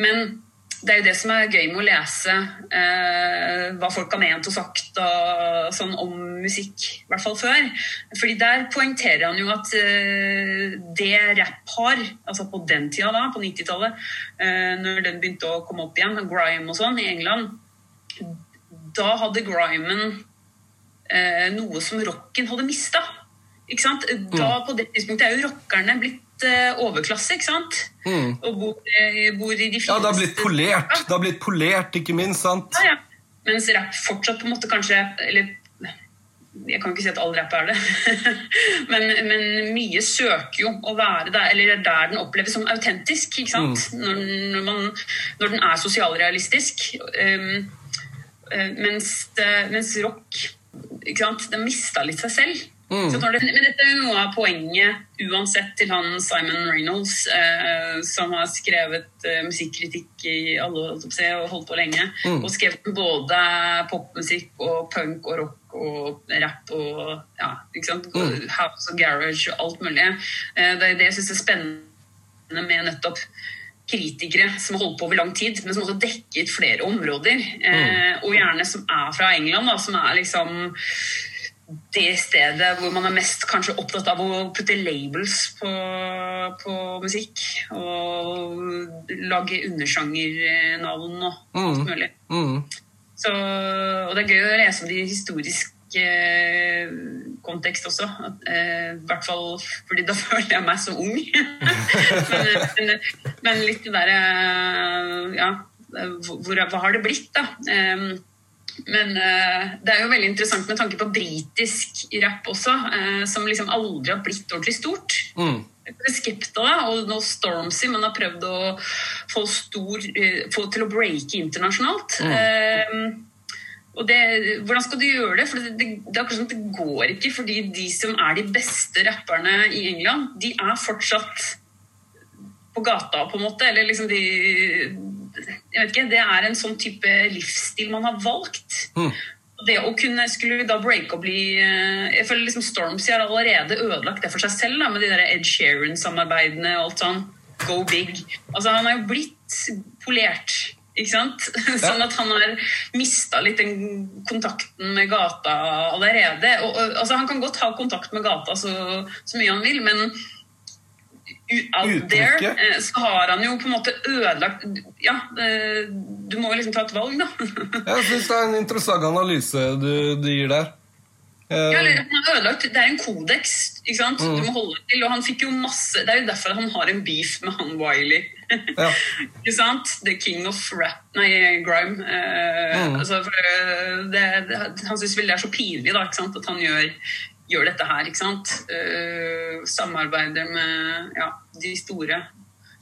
Men det er jo det som er gøy med å lese eh, hva folk har ment og sagt og, sånn om musikk, i hvert fall før. Fordi der poengterer han jo at eh, det rapp har, altså på den tida da, på 90-tallet, eh, når den begynte å komme opp igjen, grime og sånn, i England, da hadde grimen eh, noe som rocken hadde mista. Ikke sant? Da, Mm. På det tidspunktet er jo rockerne blitt eh, overklasse, ikke sant? Og bor, eh, bor i de fineste Ja, det har blitt polert, det har blitt polert, ikke minst, sant? Ja, ja. Mens rapp fortsatt på en måte kanskje Eller jeg kan ikke si at all rapp er det, men, men mye søker jo å være der, eller er der den oppleves som autentisk. ikke sant? Når, når, man, når den er sosialrealistisk. Um, eh, mens, mens rock ikke sant? den mista litt seg selv. Når det, men dette er jo noe av poenget uansett til han Simon Reynolds, eh, som har skrevet eh, musikkritikk i alle holdt på å og holdt på lenge. Og skrevet både popmusikk og punk og rock og rap og ja, ikke sant? house og garage og alt mulig. Eh, det er det jeg syns er spennende med nettopp kritikere som har holdt på over lang tid, men som også dekket flere områder. Eh, og gjerne som er fra England, da, som er liksom det stedet hvor man er mest kanskje opptatt av å putte labels på, på musikk. Og lage undersjangernavn og alt mulig. Mm. Så, og det er gøy å lese om de historiske eh, kontekst også. At, eh, I hvert fall fordi da føler jeg meg så ung. men, men, men litt det derre Ja, hvor, hva har det blitt, da? Eh, men uh, det er jo veldig interessant med tanke på britisk rap også, uh, som liksom aldri har blitt ordentlig stort. Mm. Skepta og nå Stormzy, man har prøvd å få, stor, eh, få til å breake internasjonalt. Eh, og det, hvordan skal du gjøre det? For det, det, det er akkurat sånn at det går ikke, fordi de som er de beste rapperne i England, de er fortsatt på gata, på en måte. Eller liksom de Jeg vet ikke. Det er en sånn type livsstil man har valgt. Mm. Det å kunne skulle da breake og bli eh, Jeg føler liksom Stormzy har allerede ødelagt det for seg selv, da, med de der Ed Sheeran-samarbeidene og alt sånn. Go big. Altså, han har jo blitt polert. Ikke sant? Sånn at han har mista litt den kontakten med gata allerede. Og, og, altså, han kan godt ha kontakt med gata så, så mye han vil, men out there eh, så har han jo på en måte ødelagt Ja, eh, du må jo liksom ta et valg, da. Jeg syns det er en interessant analyse du, du gir der. Eh, Ja, eller, han har ødelagt, det er en kodeks ikke sant? Mm. du må holde til. Og han fikk jo masse Det er jo derfor han har en beef med han Wiley. Ja. ikke sant? The king of rap Nei, grime. Eh, Mm. altså, for, eh, det, han syns vel det er så pinlig da, ikke sant? at han gjør, gjør dette her. ikke sant? Eh, samarbeider med ja, de store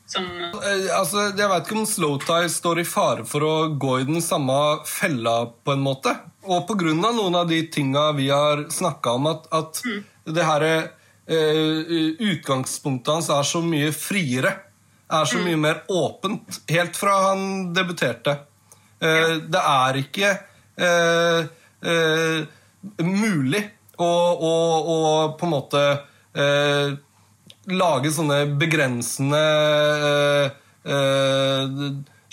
som Eh, altså, jeg vet ikke om Slowtie står i fare for å gå i den samme fella, på en måte. Og av noen av de tinga vi har snakka om, at, at det her eh, utgangspunktet hans er så mye friere. Er så mye mer åpent. Helt fra han debuterte. Ja. det er ikke eh, eh, mulig å, og, og på en måte eh, lage sånne begrensende eh, eh,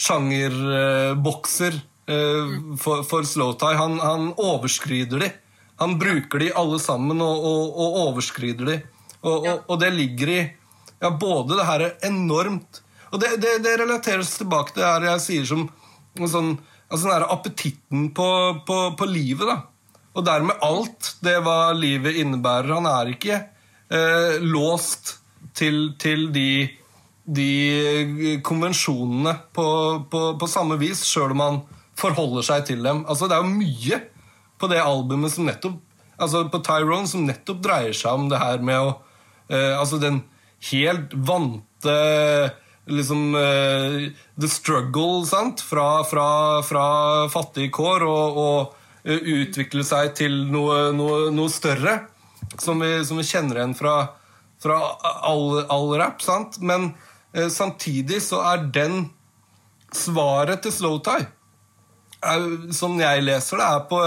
sjangerbokser eh, for, for slowtie. Han, han overskrider de. Han bruker de alle sammen og, og, og overskrider de. Og, og, og det ligger i ja, både det her er enormt Og det, det, det relateres tilbake til det her jeg sier som sånn, altså den appetitten på, på, på livet. da. Og dermed alt det hva livet innebærer. Han er ikke eh, låst til, til de, de konvensjonene på, på, på samme vis, sjøl om han forholder seg til dem. Altså, det er jo mye på det albumet som nettopp altså på Tyrone som nettopp dreier seg om det her med å eh, Altså den helt vante liksom eh, The struggle, sant? Fra, fra, fra fattige kår og, og eh, utvikle seg til noe, noe, noe større. Som vi, som vi kjenner igjen fra, fra all, all rap. sant? Men eh, samtidig så er den svaret til Slowtie, som jeg leser det, er på,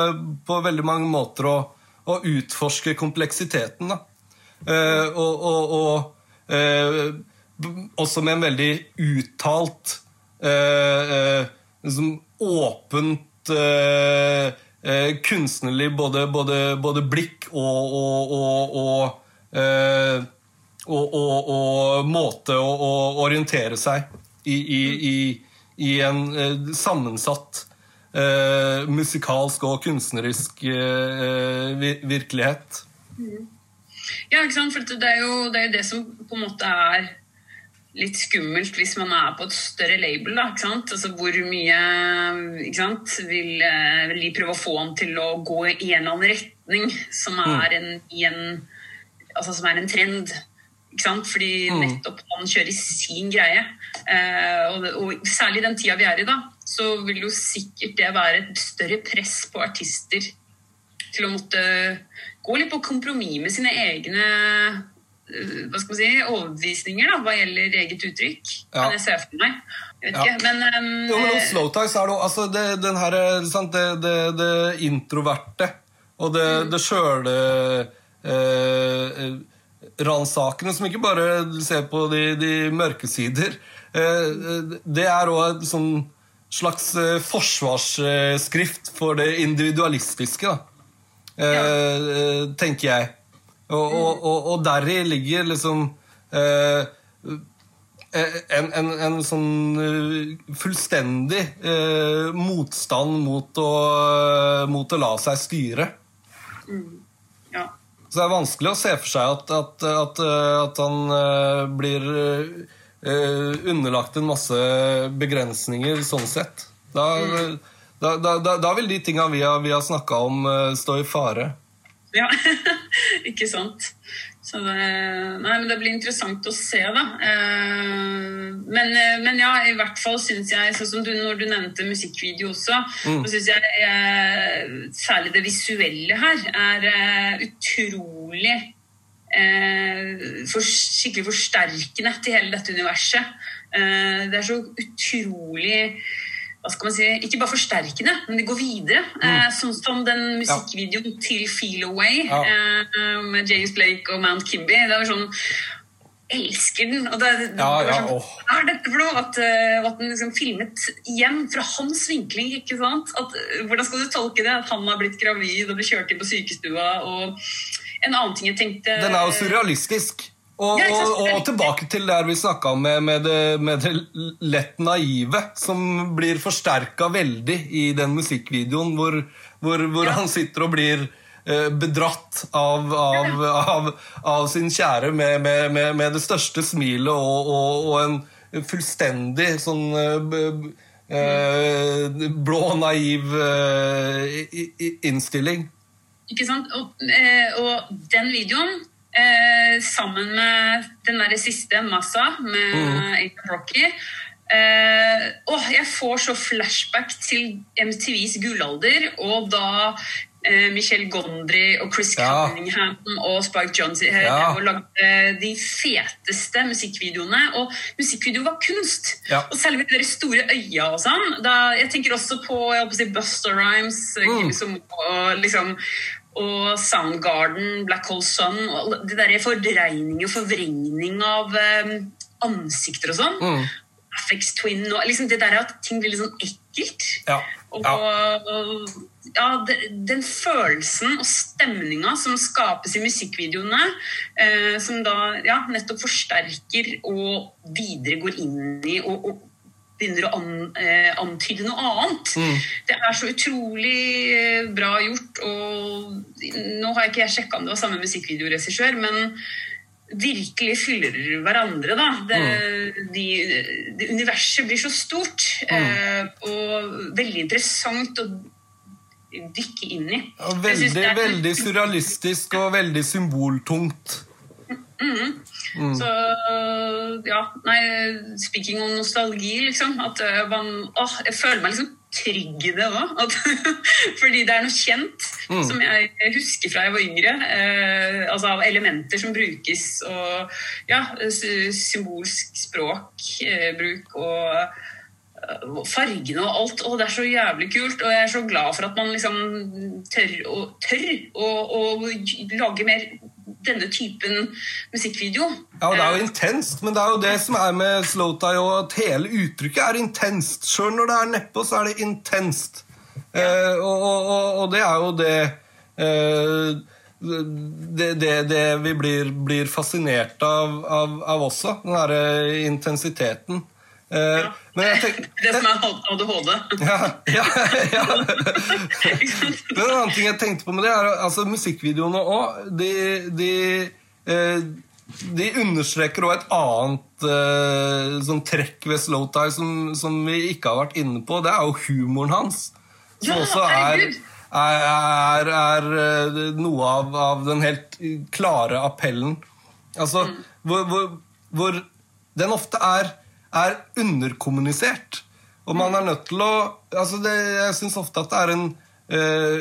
på veldig mange måter å, å utforske kompleksiteten. da. Eh, og, og, og eh, også med en veldig uttalt eh, eh liksom åpent eh, eh, kunstnerlig både, både, både, blikk og, og, og, og måte å, å, orientere seg i, i, i, i en sammensatt musikalsk og kunstnerisk virkelighet. Mm. Ja, ikke sant? For det er jo det, er det som på en måte er litt skummelt hvis man er på et større label. Da, ikke sant? Altså, hvor mye ikke sant? Vil, eh, vil, de prøve å få han til å gå i en eller annen retning som mm. er en, en, altså, som er en trend? Ikke sant? Fordi mm. nettopp han kjører sin greie. Eh, og, og, særlig den tida vi er i, da, så vil jo sikkert det være et større press på artister til å måtte gå litt på kompromiss med sine egne hva skal man si, overbevisninger da, hva gjelder eget uttrykk. Ja. Kan jeg se for meg. Jeg vet ja. ikke, men, um, jo, men hos Slowtie er det altså, det, den her, sant, det, det, det, introverte og det, mm. det sjøle eh, ransakende, som ikke bare ser på de, de mørke sider. Eh, det er òg et sånn slags eh, forsvarsskrift for det individualistiske. da. Eh, tenker jeg. Og, og, og, og deri ligger liksom eh, en, en, en, sånn eh, fullstendig eh, motstand mot å, mot å, la seg styre. Mm. Ja. Så det er vanskelig å se for seg at, at, at, at han blir underlagt en masse begrensninger sånn sett. Da, mm. Da, da, da, vil de tinga vi har, vi har snakka om, stå i fare. Ja, ikke sant. Så det, nei, men det blir interessant å se, da. Eh, men, eh, men, ja, i hvert fall syns jeg, sånn som du, når du nevnte musikkvideo også, mm. så syns jeg eh, særlig det visuelle her er utrolig eh, for, skikkelig forsterkende til hele dette universet. det er så utrolig hva skal man si, ikke bare forsterkende, men de går videre. Mm. Eh, sånn som den musikkvideoen ja. til 'Feel Away' ja. eh, med James Blake og Mount Kimby. Det var sånn elsker den. Og det, det, ja, ja, sånn, Hva er dette for noe? At, uh, at den liksom filmet igjen fra hans vinkling. ikke sant? At, uh, hvordan skal du tolke det? At han har blitt gravid og ble kjørt inn på sykestua. og en annen ting jeg tenkte Den er jo surrealistisk. Og, og, og, tilbake til der vi snakka om med, med, det, med, det, lett naive, som blir forsterka veldig i den musikkvideoen hvor, hvor, hvor ja. han sitter og blir eh, bedratt av, av, av, av, sin kjære med, med, det største smilet og, og en fullstendig sånn eh, eh, blå, naiv innstilling. Ikke sant? Og, og den videoen eh, sammen med den der siste, 'Massa', med mm. Aiden Rocky. Eh, åh, jeg får så flashback til MTVs gullalder, og da eh, Michelle Gondry og Chris ja. Cunningham og Spike Jones eh, ja. og lagde de feteste musikkvideoene. Og musikkvideo var kunst! Ja. Og selve de store øya og sånn. Jeg tenker også på, jeg på si Buster Rhymes mm. liksom, og liksom og Soundgarden, Black Hole Sun og De derre fordreining og forvrengning av um, ansikter og sånn. Mm. Affex Twin og liksom Det der at ting blir litt sånn ekkelt. Ja. Og, og ja, den følelsen og stemninga som skapes i musikkvideoene, eh, som da ja, nettopp forsterker og videre går inn i og, og begynner å an, eh, antyde noe annet. Mm. Det er så utrolig eh, bra gjort. og Nå har jeg ikke jeg sjekka om det var samme musikkvideoregissør, men virkelig fyller hverandre. da. Det, mm. de, det universet blir så stort mm. eh, og veldig interessant å dykke inn i. Ja, veldig, veldig surrealistisk og veldig symboltungt. Mm. Mm. Så ja, nei, speaking om nostalgi, liksom. At uh, man åh, Jeg føler meg liksom trygg i det òg. Fordi det er noe kjent mm. som jeg husker fra jeg var yngre. Eh, altså av elementer som brukes, og ja, symbolsk språkbruk eh, og fargene og alt. Og det er så jævlig kult. Og jeg er så glad for at man liksom tør, å, tør å, å lage mer denne typen musikkvideo. Ja, og Det er jo intenst, men det er jo det som er med Slowtie, at hele uttrykket er intenst. Sjøl når det er nedpå, så er det intenst. Ja. Eh, og, og, og, det er jo det eh, det, det, det, vi blir, blir fascinert av, av, av også. Den derre intensiteten. Eh, ja. Tenker, det som er ADHD. Ja, ja, ja. Men en annen ting jeg tenkte på med det, er altså musikkvideoene òg. De, de, eh, de, understreker òg et annet eh, sånn trekk ved Slowtie som, som, vi ikke har vært inne på. Det er jo humoren hans. Som også er, er, er, er noe av, av, den helt klare appellen. Altså, mm. hvor, hvor, hvor den ofte er er underkommunisert. Og man er nødt til å altså det, Jeg syns ofte at det er en uh,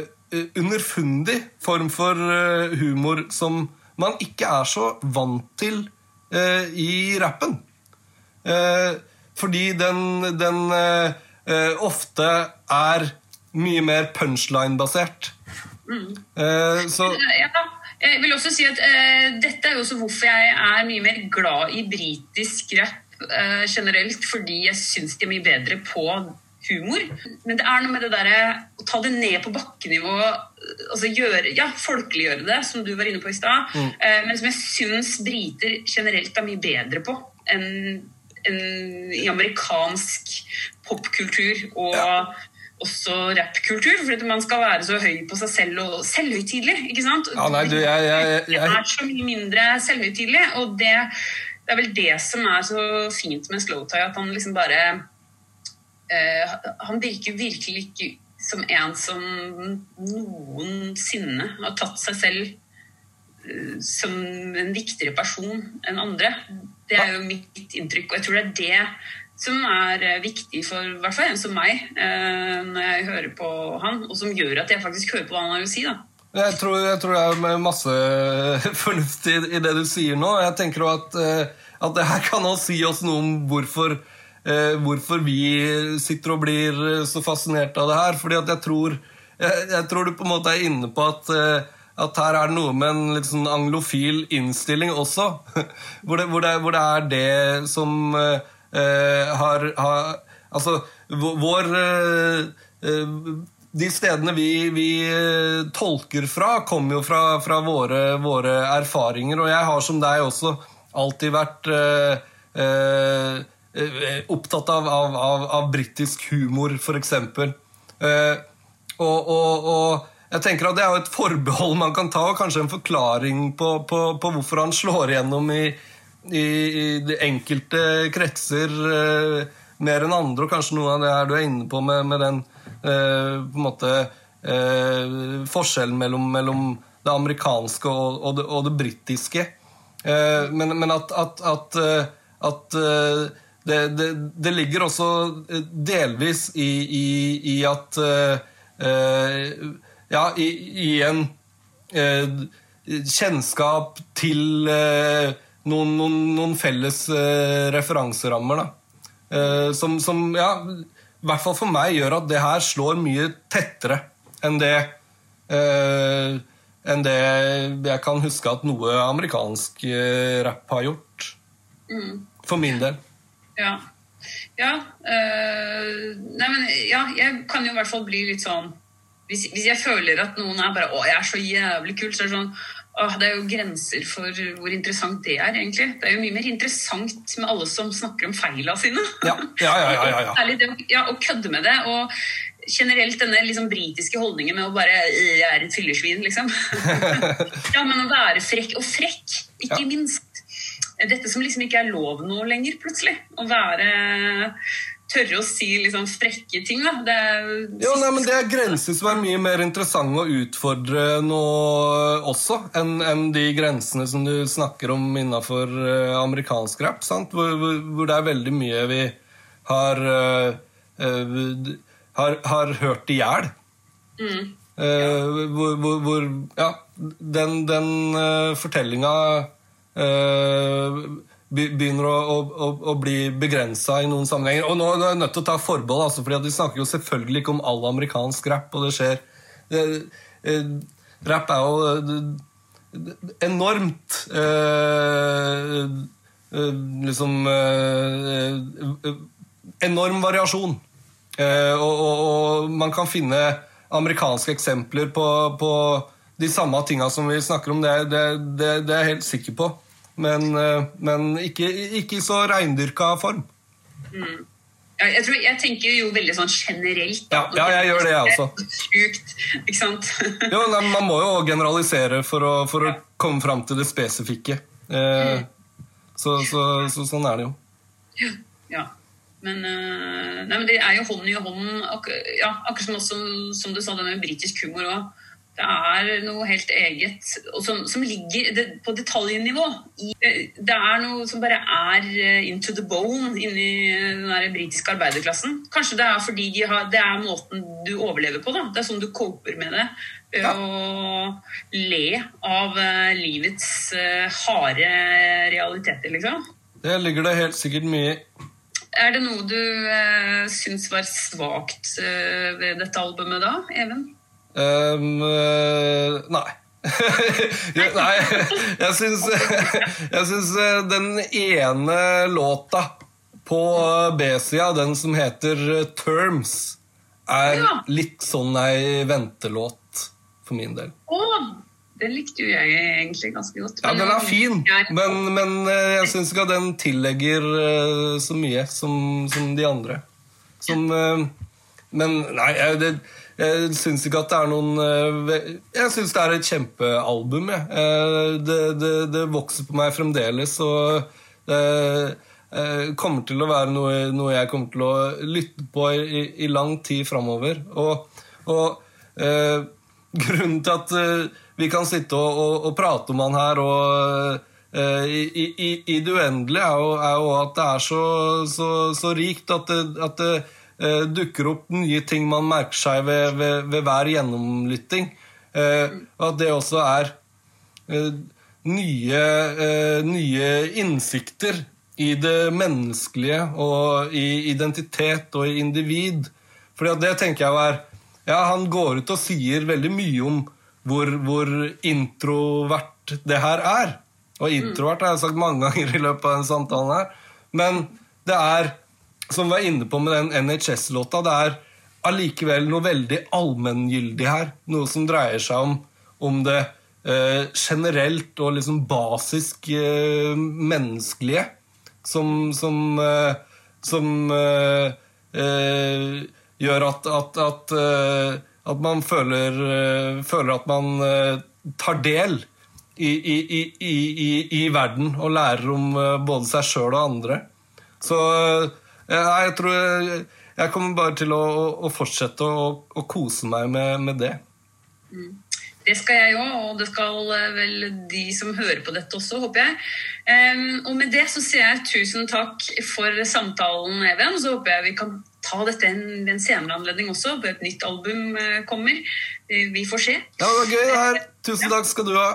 underfundig form for uh, humor som man ikke er så vant til uh, i rappen. fordi den, den ofte er mye mer punchline-basert. Mm. så ja. Jeg vil også si at Dette er jo også hvorfor jeg er mye mer glad i britisk rap uh, generelt fordi jeg syns de er mye bedre på humor. Men det er noe med det derre å ta det ned på bakkenivå, altså gjøre, ja, folkeliggjøre det, som du var inne på i stad, mm. uh, men som jeg syns briter generelt er mye bedre på enn en, i amerikansk popkultur og ja. også rappkultur. For man skal være så høy på seg selv og selvhøytidelig. ikke sant? Ja, nei, du, jeg, jeg, jeg, Det er så mye mindre selvhøytidelig, og det det er vel det som er så fint med Slowtie, at han liksom bare eh, Han virker virkelig ikke som en som noensinne har tatt seg selv eh, som en viktigere person enn andre. Det er jo mitt inntrykk, og jeg tror det er det som er eh, viktig for i hvert fall en som meg, eh, når jeg hører på han, og som gjør at jeg faktisk hører på hva han har å si. da. Jeg tror, jeg tror, det er masse fornuft i, i, det du sier nå. Jeg tenker at, eh, at det her kan også si oss noe om hvorfor, eh, hvorfor vi sitter og blir så fascinert av det her. Fordi jeg tror, jeg, jeg tror du på en måte er inne på at, eh, at her er det noe med en sånn anglofil innstilling også. Hvor det, hvor det, hvor det er det som uh, har, har, Altså, vår uh, de stedene vi, vi, eh, tolker fra, kommer jo fra, fra våre, våre, erfaringer. Og jeg har som deg også alltid vært eh, eh, opptatt av, av, av, av britisk humor, f.eks. Eh, og, og, og, jeg tenker at det er et forbehold man kan ta, og kanskje en forklaring på, på, på hvorfor han slår igjennom i, i, i enkelte kretser eh, mer enn andre, og kanskje noe av det her du er inne på med, med den Eh, på en måte eh, forskjellen mellom, mellom, det amerikanske og, og, det, og det, britiske. Eh, men, men, at, at, at, at det, det, det, ligger også delvis i, i, i at Ja, i, i en kjennskap til noen, noen, noen felles referanserammer. Da. Som, som ja, i hvert fall for meg, gjør at det her slår mye tettere enn det uh, enn det jeg kan huske at noe amerikansk uh, rap har gjort. Mm. For min del. Ja. Ja, øh, nei, men, ja, jeg kan jo i hvert fall bli litt sånn hvis, hvis, jeg føler at noen er bare 'Å, jeg er så jævlig kul', så er det sånn Åh, det er jo grenser for hvor interessant det er, egentlig. Det er jo mye mer interessant med alle som snakker om feila sine. Ja, ja, ja, ja, Særlig det ja, å kødde med det. Og generelt denne liksom britiske holdningen med å bare Jeg er et fyllesvin, liksom. ja, men å være frekk. Og frekk, ikke minst. Dette som liksom ikke er lov nå lenger, plutselig. Å være tørre å si liksom frekke ting. Da. Det er, jo, nei, men det er grenser som er mye mer interessante å utfordre nå også, enn en de grensene som du snakker om innafor uh, amerikansk rap. Hvor, hvor, hvor, det er veldig mye vi har, uh, uh, har, har hørt i hjel. Mm. Hvor, hvor, Ja, den, den fortellinga begynner å, å, å bli begrensa i noen sammenhenger. Og nå er jeg nødt til å ta forbehold, altså, for de snakker jo selvfølgelig ikke om all amerikansk rap, og det skjer det, eh, Rap er jo det, enormt eh, eh, Liksom eh, Enorm variasjon. Eh, og, og, og, man kan finne amerikanske eksempler på, på de samme tinga som vi snakker om. Det, det, det, det er jeg helt sikker på. Men, eh, men ikke, ikke, i så reindyrka form. Mm. Ja, jeg, tror, jeg, tenker jo veldig sånn generelt. Da, ja, ja, jeg gjør det, jeg også. Sjukt, ikke sant? jo, nei, man må jo generalisere for å, for å komme fram til det spesifikke. Eh, mm. så, så, så, sånn er det jo. Ja. Men, uh, nei, men det er jo hånd i hånd, ak ja, akkurat som, også, som du sa, det med britisk humor òg. Det er noe helt eget og som, som ligger på detaljnivå. Eh, det er noe som bare er eh, into the bone inni den der britiske arbeiderklassen. Kanskje det er fordi de har, det er måten du overlever på. Da. Det er sånn du coper med det. Ved ja. å le av livets harde realiteter, liksom. Det ligger det helt sikkert mye i. Er det noe du uh, syns var svakt ved dette albumet da, Even? Um, nei. nei, jeg syns, jeg syns den ene låta på B-sida, den som heter 'Terms', er litt sånn ei ventelåt for min del. Oh, den likte jo jeg egentlig ganske godt. ja, den er fin, men, men eh, jeg syns ikke at den tillegger eh, så mye som, som de andre. Som eh, Men nei, jeg, det, jeg syns ikke at det er noen Jeg syns det er et kjempealbum, jeg. Det, det, det, vokser på meg fremdeles, og det kommer til å være noe, noe, jeg kommer til å lytte på i, i lang tid framover. Og, og eh, grunnen til at vi kan sitte og, og, og prate om han her og i, i, i, det uendelige, er jo, er jo, at det er så, så, så rikt at det, at det uh, dukker opp nye ting man merker seg ved, ved, ved hver gjennomlytting. og at det også er nye, nye innsikter i det menneskelige og i identitet og i individ. Fordi det tenker jeg er Ja, han går ut og sier veldig mye om hvor, hvor introvert det her er. Og introvert har jeg sagt mange ganger i løpet av den samtalen her. Men det er, som var inne på med den NHS-låta, det er allikevel noe veldig allmenngyldig her. Noe som dreier seg om, om det eh, generelt og liksom basisk eh, menneskelige. Som, som, eh, som eh, eh, gjør at, at, at eh, at man føler, føler at man tar del i, i, i, i, verden og lærer om både seg sjøl og andre. Så jeg tror jeg kommer bare til å, å fortsette å, å, kose meg med, med det. Mm. Det skal jeg òg, og det skal vel de som hører på dette også, håper jeg. Og med det så sier jeg tusen takk for samtalen, Even. Så håper jeg vi kan ta dette en, en senere anledning også. på Et nytt album kommer. Vi får se. Ja, det var gøy det her. Tusen takk skal du ha.